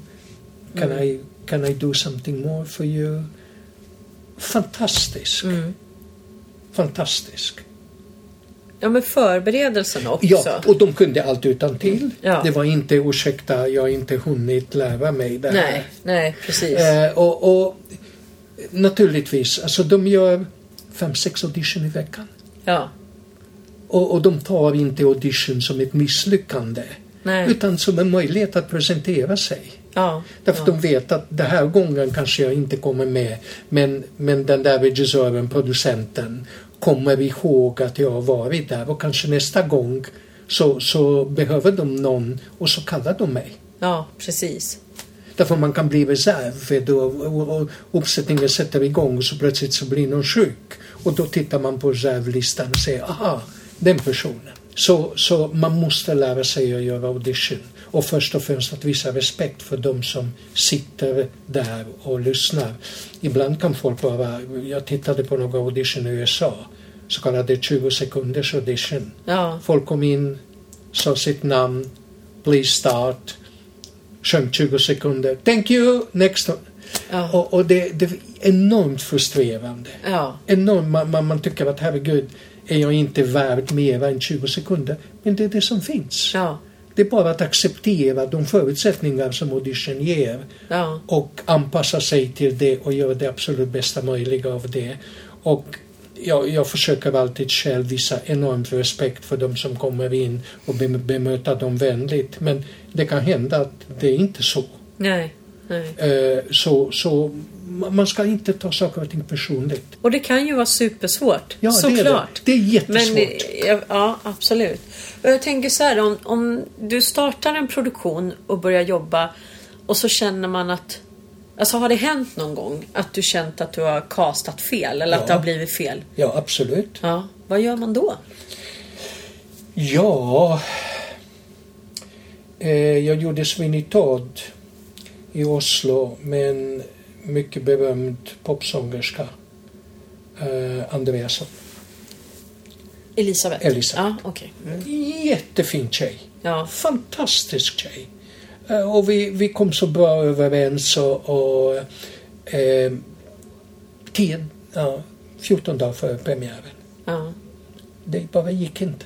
C: Can, I, can I do something more for you? Fantastisk.
B: Mm.
C: Fantastisk.
B: ja men förberedelsen också.
C: Ja, och de kunde allt utan till.
B: Ja.
C: Det var inte ursäkta, jag har inte hunnit lära mig det här.
B: Nej, nej precis.
C: Eh, och, och naturligtvis, alltså de gör fem, sex audition i veckan.
B: Ja,
C: Och, och de tar inte audition som ett misslyckande.
B: nej.
C: Utan som en möjlighet att presentera sig.
B: Ja,
C: Därför
B: ja.
C: de vet att den här gången kanske jag inte kommer med. Men, men den där regissören, producenten, kommer ihåg att jag har varit där. Och kanske nästa gång så, så behöver de någon och så kallar de mig.
B: ja, precis.
C: Därför man kan bli reserv och, uppsättningen sätter igång och så plötsligt så blir någon sjuk. Och då tittar man på reservlistan och säger aha, den personen. Så, så man måste lära sig att göra audition. Och först och främst att visa respekt för de som sitter där och lyssnar. Ibland kan folk bara, jag tittade på några audition i USA, så kallade 20 sekunders audition.
B: Ja,
C: Folk kom in, sa sitt namn, please start, sjöng 20 sekunder, thank you, next.
B: ja,
C: Och, och det, det är enormt frustrerande.
B: ja,
C: Enormt, man, man, man tycker att herregud, är jag inte värd mer än 20 sekunder? Men det är det som finns.
B: ja,
C: Det är bara att acceptera de förutsättningar som audition ger
B: ja,
C: och anpassa sig till det och göra det absolut bästa möjliga av det. Och jag, jag försöker alltid själv visa enormt respekt för de som kommer in och be- bemöta dem vänligt. Men det kan hända att det är inte så.
B: nej, nej.
C: Eh, så, så man ska inte ta saker och ting personligt.
B: Och det kan ju vara supersvårt.
C: Ja, det är det.
B: Såklart.
C: Det är jättesvårt.
B: Men, ja, ja, absolut. Och jag tänker så här, om, om du startar en produktion och börjar jobba och så känner man att Alltså har det hänt någon gång att du känt att du har kastat fel eller att
C: Ja.
B: det har blivit fel?
C: Ja, absolut.
B: Ja, vad gör man då?
C: Ja, eh, jag gjorde Sweeney Todd i Oslo med en mycket berömd popsångerska, eh, Andreasson.
B: Elisabeth?
C: Elisabeth.
B: Ja, okej. Mm.
C: Jättefin tjej.
B: Ja.
C: Fantastisk tjej. Eh, Och vi, vi kom så bra överens och, och eh, tio, ja, 14 dagar före premiären.
B: Ja,
C: Det bara gick inte.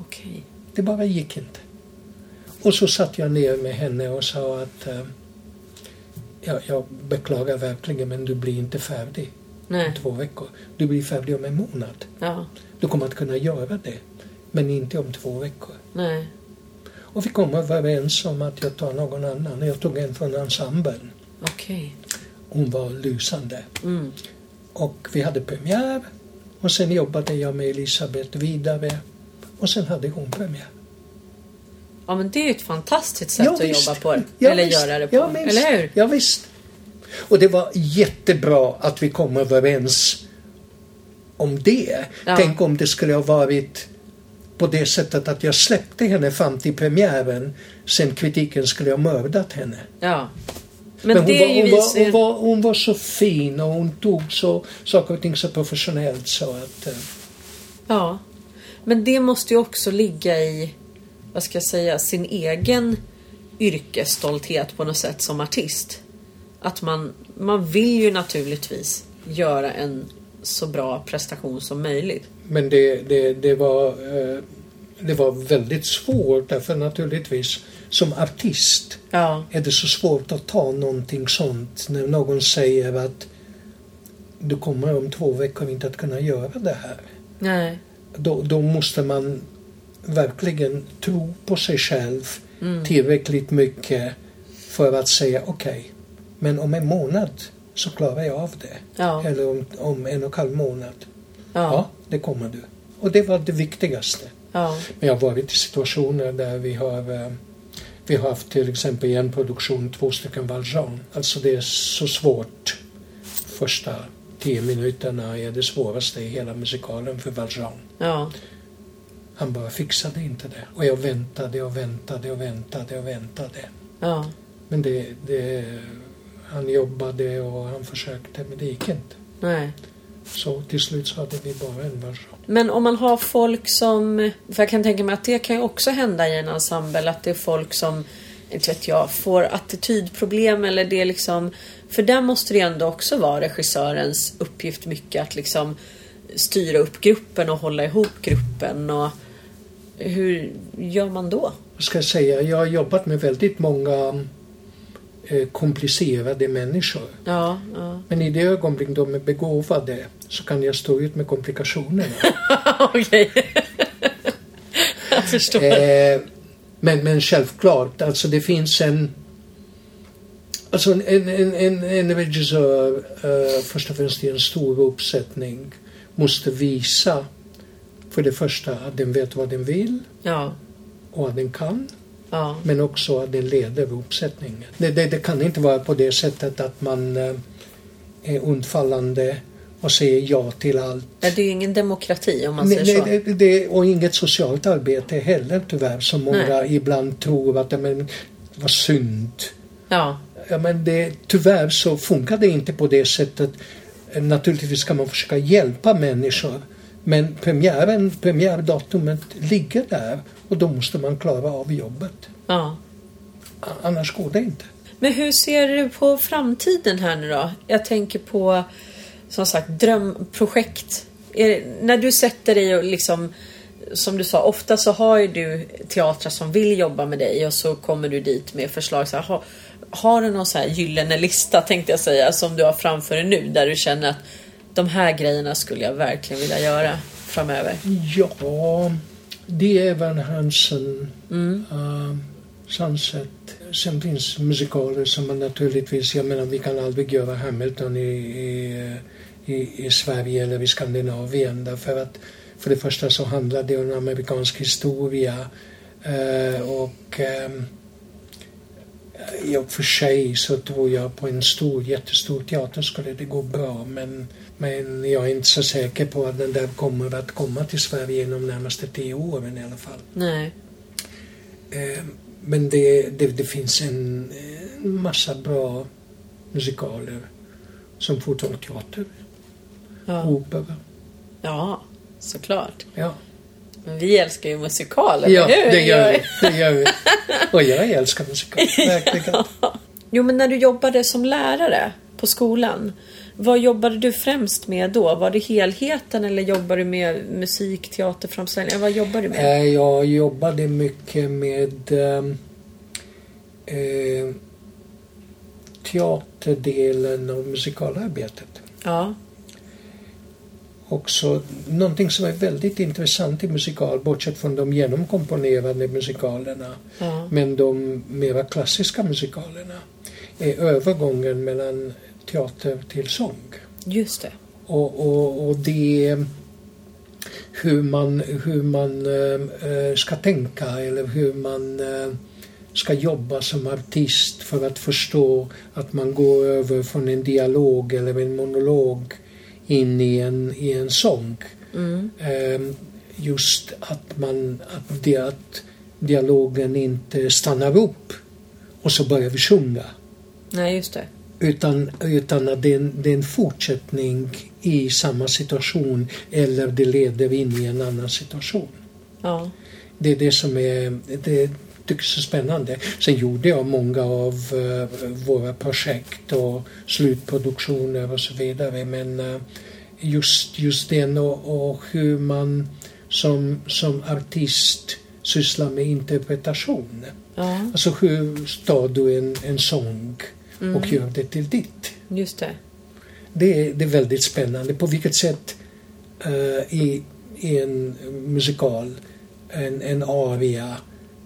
B: okej.
C: Det bara gick inte. Och så satt jag ner med henne och sa att eh, ja, jag beklagar verkligen men du blir inte färdig
B: Nej.
C: om två veckor. Du blir färdig om en månad.
B: Ja,
C: Du kommer att kunna göra det. Men inte om två veckor.
B: nej.
C: Och vi kom överens om att jag tar någon annan. Jag tog en från ensemblen.
B: Okej.
C: Hon var lysande.
B: Mm.
C: Och vi hade premiär. Och sen jobbade jag med Elisabeth vidare. Och sen hade hon premiär.
B: Ja, men det är ju ett fantastiskt sätt att
C: visst.
B: jobba på.
C: Ja,
B: eller
C: visst.
B: göra det på.
C: Ja, visst.
B: eller hur?
C: Ja, visst. Och det var jättebra att vi kom överens om det.
B: Ja.
C: Tänk om det skulle ha varit på det sättet att jag släppte henne fram till premiären. Sen kritiken skulle ha mördat henne.
B: Ja. Men,
C: hon,
B: det
C: var, hon, var, hon, var, hon var så fin och hon tog så, saker och ting så professionellt så att... eh,
B: Ja. Men det måste ju också ligga i, vad ska jag säga, sin egen yrkesstolthet på något sätt som artist. Att man, man vill ju naturligtvis göra en så bra prestation som möjligt.
C: Men det, det, det, var, eh, det var väldigt svårt därför naturligtvis som artist
B: Ja.
C: är det så svårt att ta någonting sånt när någon säger att du kommer om två veckor inte att kunna göra det här.
B: Nej.
C: Då, då måste man verkligen tro på sig själv
B: Mm.
C: tillräckligt mycket för att säga okej, men om en månad så klarar jag av det.
B: Ja.
C: Eller om, om en och en halv månad. Ja.
B: Ja.
C: det kommer du. Och det var det viktigaste.
B: Ja.
C: Men jag har varit i situationer där vi har eh, vi har haft till exempel i en produktion två stycken Valjean. Alltså det är så svårt. Första tio minuterna är det svåraste i hela musikalen för Valjean.
B: Ja.
C: Han bara fixade inte det. Och jag väntade och väntade och väntade och väntade.
B: Ja.
C: Men det, det, han jobbade och han försökte men det gick inte.
B: Nej.
C: Så till slut så hade vi bara en Valjean.
B: Men om man har folk som... För jag kan tänka mig att det kan ju också hända i en ensemble. Att det är folk som, inte vet jag, får attitydproblem eller det är liksom... För där måste det ändå också vara regissörens uppgift mycket att liksom styra upp gruppen och hålla ihop gruppen. Och hur gör man då?
C: Vad ska jag säga? Jag har jobbat med väldigt många eh, komplicerade människor.
B: Ja, ja.
C: Men i det ögonblick de är begåvade så kan jag stå ut med komplikationerna.
B: Okej. jag förstår.
C: eh, men, men självklart, alltså det finns en... Alltså en, en, en, en regissör, eh, först och främst i en stor uppsättning, måste visa för det första att den vet vad den vill
B: Ja,
C: och att den kan.
B: ja,
C: Men också att den leder uppsättningen. Det, det, det kan inte vara på det sättet att man eh, är undfallande och säger ja till allt.
B: Det är ju ingen demokrati om man säger så.
C: nej, det, det, och inget socialt arbete heller tyvärr som många
B: Nej.
C: ibland tror att det men, vad synd.
B: Ja,
C: Ja, men det, tyvärr så funkar det inte på det sättet. Naturligtvis ska man försöka hjälpa människor. Men premiären, premiärdatumet ligger där och då måste man klara av jobbet.
B: ja.
C: Annars går det inte.
B: Men hur ser du på framtiden här nu då? Jag tänker på som sagt drömprojekt. Är, när du sätter dig och liksom som du sa, ofta så har ju du teatrar som vill jobba med dig och så kommer du dit med förslag. Så här, har, har du någon så här gyllene lista tänkte jag säga som du har framför dig nu där du känner att de här grejerna skulle jag verkligen vilja göra framöver?
C: Ja, det är Van Hansen.
B: Mm.
C: Uh, Sunset. Sen finns musikaler som man naturligtvis, jag menar vi kan aldrig göra Hamilton i, i, i, i Sverige eller i Skandinavien därför att för det första så handlar det om amerikansk historia eh, och eh, i och för sig så tror jag på en stor, jättestor teater skulle det gå bra men, men jag är inte så säker på att den där kommer att komma till Sverige inom de närmaste tio åren i alla fall.
B: Nej.
C: Eh, men det, det, det, finns en, en massa bra musikaler som fortfarande teater,
B: Ja.
C: opera.
B: ja, såklart.
C: Ja,
B: Men vi älskar ju musikaler,
C: ja
B: hur?
C: det gör vi. Det gör vi. Och jag älskar musikal, verkligen.
B: Jo, men när du jobbade som lärare på skolan, vad jobbade du främst med då? Var det helheten eller jobbade du med musik, teaterframställningar? Vad jobbade du med?
C: Eh, Jag jobbade mycket med ehm, eh, teaterdelen av musikalarbetet.
B: Ja,
C: Också någonting som är väldigt intressant i musikal, bortsett från de genomkomponerade musikalerna,
B: ja,
C: men de mera klassiska musikalerna, är övergången mellan teater till sång.
B: just det.
C: Och, och, och det hur man, hur man eh, ska tänka eller hur man eh, ska jobba som artist för att förstå att man går över från en dialog eller en monolog in i en, i en sång.
B: Mm.
C: Eh, just att man, att, det, att dialogen inte stannar upp och så börjar vi sjunga.
B: Nej, just det.
C: Utan, utan att det är, en, det är en fortsättning i samma situation eller det leder in i en annan situation.
B: Ja,
C: Det är det som är, det tycker jag är så spännande. Sen gjorde jag många av eh, våra projekt och slutproduktioner och så vidare men eh, just, just den och, och hur man som, som artist sysslar med interpretation.
B: ja,
C: Alltså hur tar du en, en sång och gör det till ditt?
B: just det.
C: Det är, det är väldigt spännande. På vilket sätt eh, i, i en musikal, en, en aria,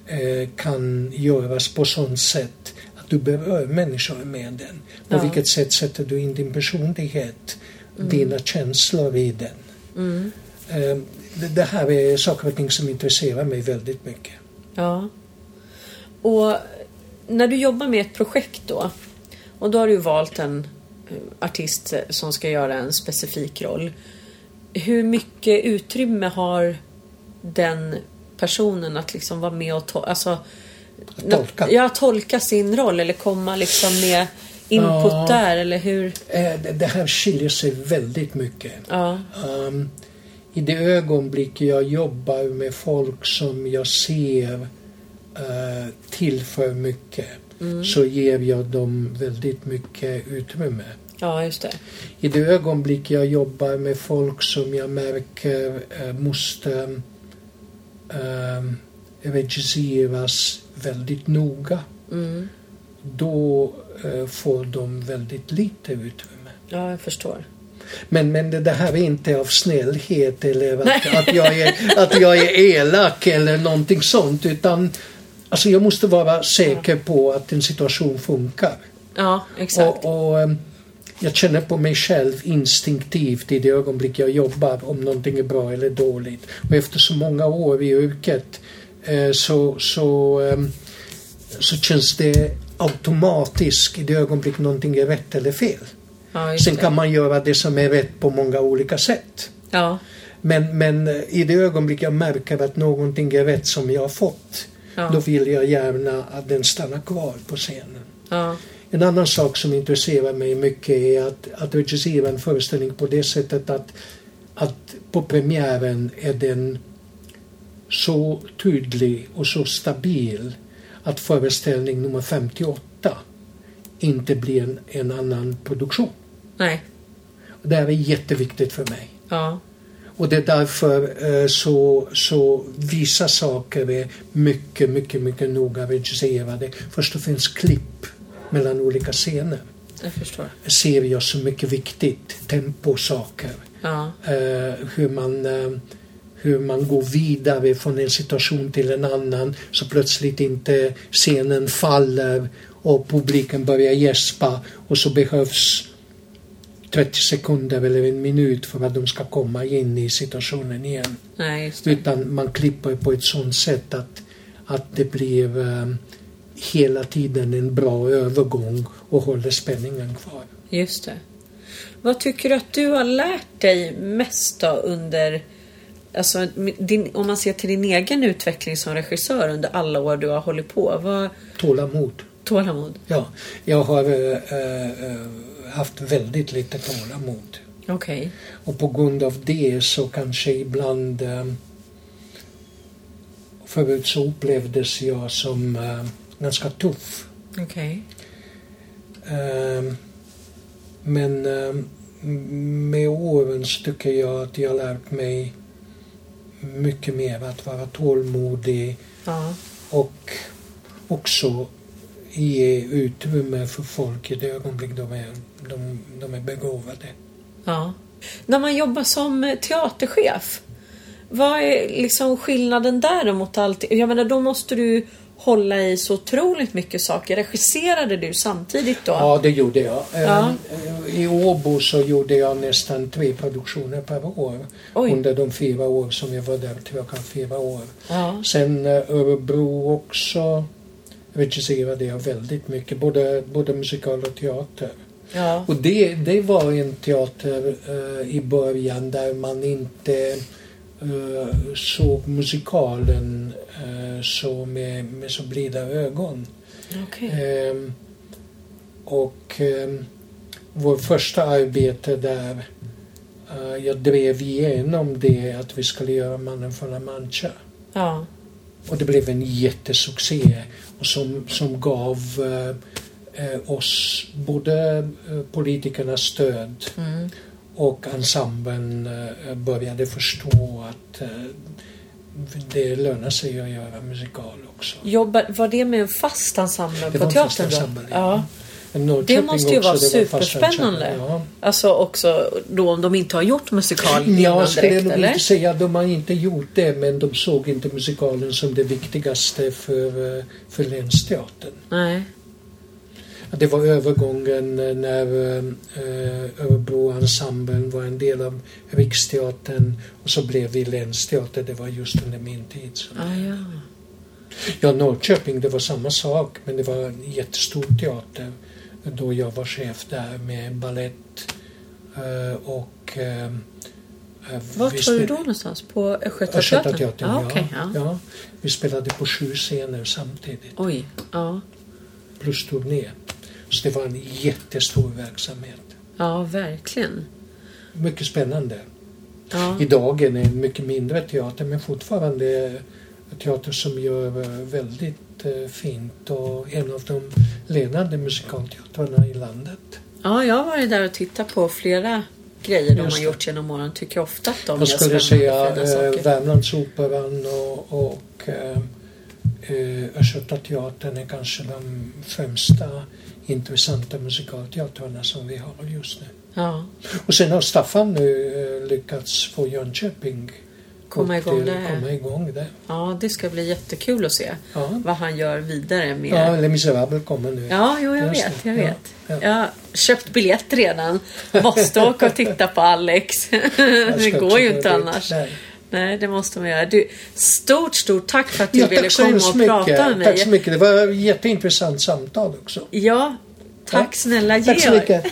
C: eh, kan göras på sånt sätt att du berör människor med den. På
B: Ja.
C: vilket sätt sätter du in din personlighet, dina känslor i den.
B: Mm.
C: Eh, det, det här är saker och ting som intresserar mig väldigt mycket.
B: Ja. Och när du jobbar med ett projekt då och då har du valt en eh, artist som ska göra en specifik roll. Hur mycket utrymme har den personen att liksom vara med och to- alltså,
C: tolka.
B: Ja, tolka sin roll eller komma liksom med input
C: Ja.
B: där eller hur?
C: Eh, det, det här skiljer sig väldigt mycket.
B: Ja,
C: Um, I det ögonblick jag jobbar med folk som jag ser uh, tillför mycket så ger jag dem väldigt mycket utrymme.
B: ja just det.
C: I det ögonblick jag jobbar med folk som jag märker eh, måste um, regisseras väldigt noga
B: Mm.
C: då eh, får de väldigt lite utrymme.
B: Ja, jag förstår.
C: Men, men det, det här är inte av snällhet eller att, att, jag är, att jag är elak eller någonting sånt utan alltså jag måste vara säker på att en situation funkar.
B: Ja, exakt.
C: Och, och ehm, jag känner på mig själv instinktivt i det ögonblick jag jobbar om någonting är bra eller dåligt. Och efter så många år i yrket eh, så, så, ehm, så känns det automatiskt i det ögonblick någonting är rätt eller fel.
B: ja,
C: Sen kan man göra det som är rätt på många olika sätt.
B: Ja,
C: Men, men eh, i det ögonblick jag märker att någonting är rätt som jag har fått,
B: Ja.
C: då vill jag gärna att den stannar kvar på scenen.
B: ja,
C: En annan sak som intresserar mig mycket är att, att regissera en föreställning på det sättet att, att på premiären är den så tydlig och så stabil att föreställning nummer 58 inte blir en, en annan produktion.
B: nej,
C: Det här är jätteviktigt för mig.
B: ja,
C: Och det är därför eh, så, så vissa saker är mycket, mycket, mycket noga regisserade. Först och främst klipp mellan olika scener
B: jag förstår.
C: ser jag så mycket viktigt. Temposaker.
B: Ja,
C: Eh, hur man, eh, hur man går vidare från en situation till en annan så plötsligt inte scenen faller och publiken börjar gäspa och så behövs 30 sekunder eller en minut för att de ska komma in i situationen igen.
B: Nej.
C: Utan man klipper på ett sådant sätt att, att det blir eh, hela tiden en bra övergång och håller spänningen kvar.
B: Just det. Vad tycker du att du har lärt dig mest då under Alltså, din, om man ser till din egen utveckling som regissör under alla år du har hållit på. Vad,
C: Tålamod.
B: tålamod?
C: Ja, jag har eh, eh, haft väldigt lite tålamod.
B: Okej.
C: Och på grund av det så kanske ibland eh, Förut så upplevdes jag som eh, ganska tuff.
B: Okej.
C: Eh, men med åren så tycker jag att jag lärt mig mycket mer att vara tålmodig
B: Ja.
C: och också ge utrymme för folk i det ögonblick de är, de, de är begåvade.
B: ja. När man jobbar som teaterchef. Vad är liksom skillnaden där mot allt? Jag menar då måste du hålla i så otroligt mycket saker. Regisserade du samtidigt då?
C: Ja, det gjorde jag.
B: Ja.
C: Eh, I Åbo så gjorde jag nästan tre produktioner per år.
B: Oj.
C: Under de fyra år som jag var där, och fyra år.
B: Ja.
C: Sen eh, Örebro också regisserade jag väldigt mycket, både, både musikal och teater.
B: Ja.
C: Och det, det var en teater eh, i början där man inte eh, såg musikalen eh, så med, med så blida ögon.
B: Okej.
C: Ehm, och ehm, vår första arbete där, eh, jag drev igenom det att vi skulle göra Mannen från La Mancha.
B: Ja.
C: Och det blev en jättesuccé och som, som gav eh, eh, oss både eh, politikernas stöd
B: Mm.
C: och ensemblen eh, började förstå att eh, det lönar sig att göra musikal också.
B: Jobbar, var det med en fast ensemble på teatern
C: ensemble, ja.
B: Ja. Det måste ju
C: också,
B: vara superspännande.
C: Ja.
B: Alltså också då om de inte har gjort musikal innan
C: Jag skulle
B: direkt eller?
C: inte säga att de har inte gjort det men de såg inte musikalen som det viktigaste för, eh, för Länsteatern.
B: Nej.
C: Det var övergången när eh, Örebroensemblen var en del av Riksteatern och så blev vi Länsteater. Det var just under min tid.
B: Ah, ja.
C: Ja, Norrköping, det var samma sak men det var en jättestor teater då jag var chef där med ballett eh, och eh, eh, vi
B: var du då någonstans? På Östgötateatern? Ah,
C: ja.
B: okej, ja.
C: ja. Vi spelade på sju scener samtidigt
B: Oj. Ja.
C: plus turné. Så det var en jättestor verksamhet.
B: ja, verkligen.
C: Mycket spännande.
B: Ja.
C: Idag är det en mycket mindre teater men fortfarande teater som gör eh, väldigt eh, fint och en av de ledande musikalteatrarna i landet.
B: ja, jag har varit där och tittat på flera grejer de har gjort genom åren. Tycker jag ofta att de
C: Jag
B: gör
C: skulle säga eh. Värmlandsoperan och, och eh, Östgötateatern är kanske de främsta intressanta musikalteatrarna som vi har just nu.
B: Ja.
C: Och sen har Staffan nu eh, lyckats få Jönköping
B: Komma igång där.
C: Komma igång där.
B: ja, det ska bli jättekul att se
C: Ja,
B: vad han gör vidare med...
C: ja Les Misérables kommer nu.
B: Ja, jo, jag
C: Just
B: vet. Jag
C: Ja,
B: vet.
C: ja.
B: Jag har köpt biljett redan. Måste åka och titta på Alex. Det går ju inte annars.
C: Nej.
B: Nej, det måste man göra. Du, stort, stort tack för att du
C: Ja,
B: ville komma och prata med
C: mycket.
B: mig.
C: Tack så mycket. Det var ett jätteintressant samtal också.
B: Ja, tack
C: Ja.
B: snälla Georg.
C: Tack så mycket.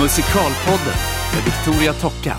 A: Musikalpodden med Victoria Tocka.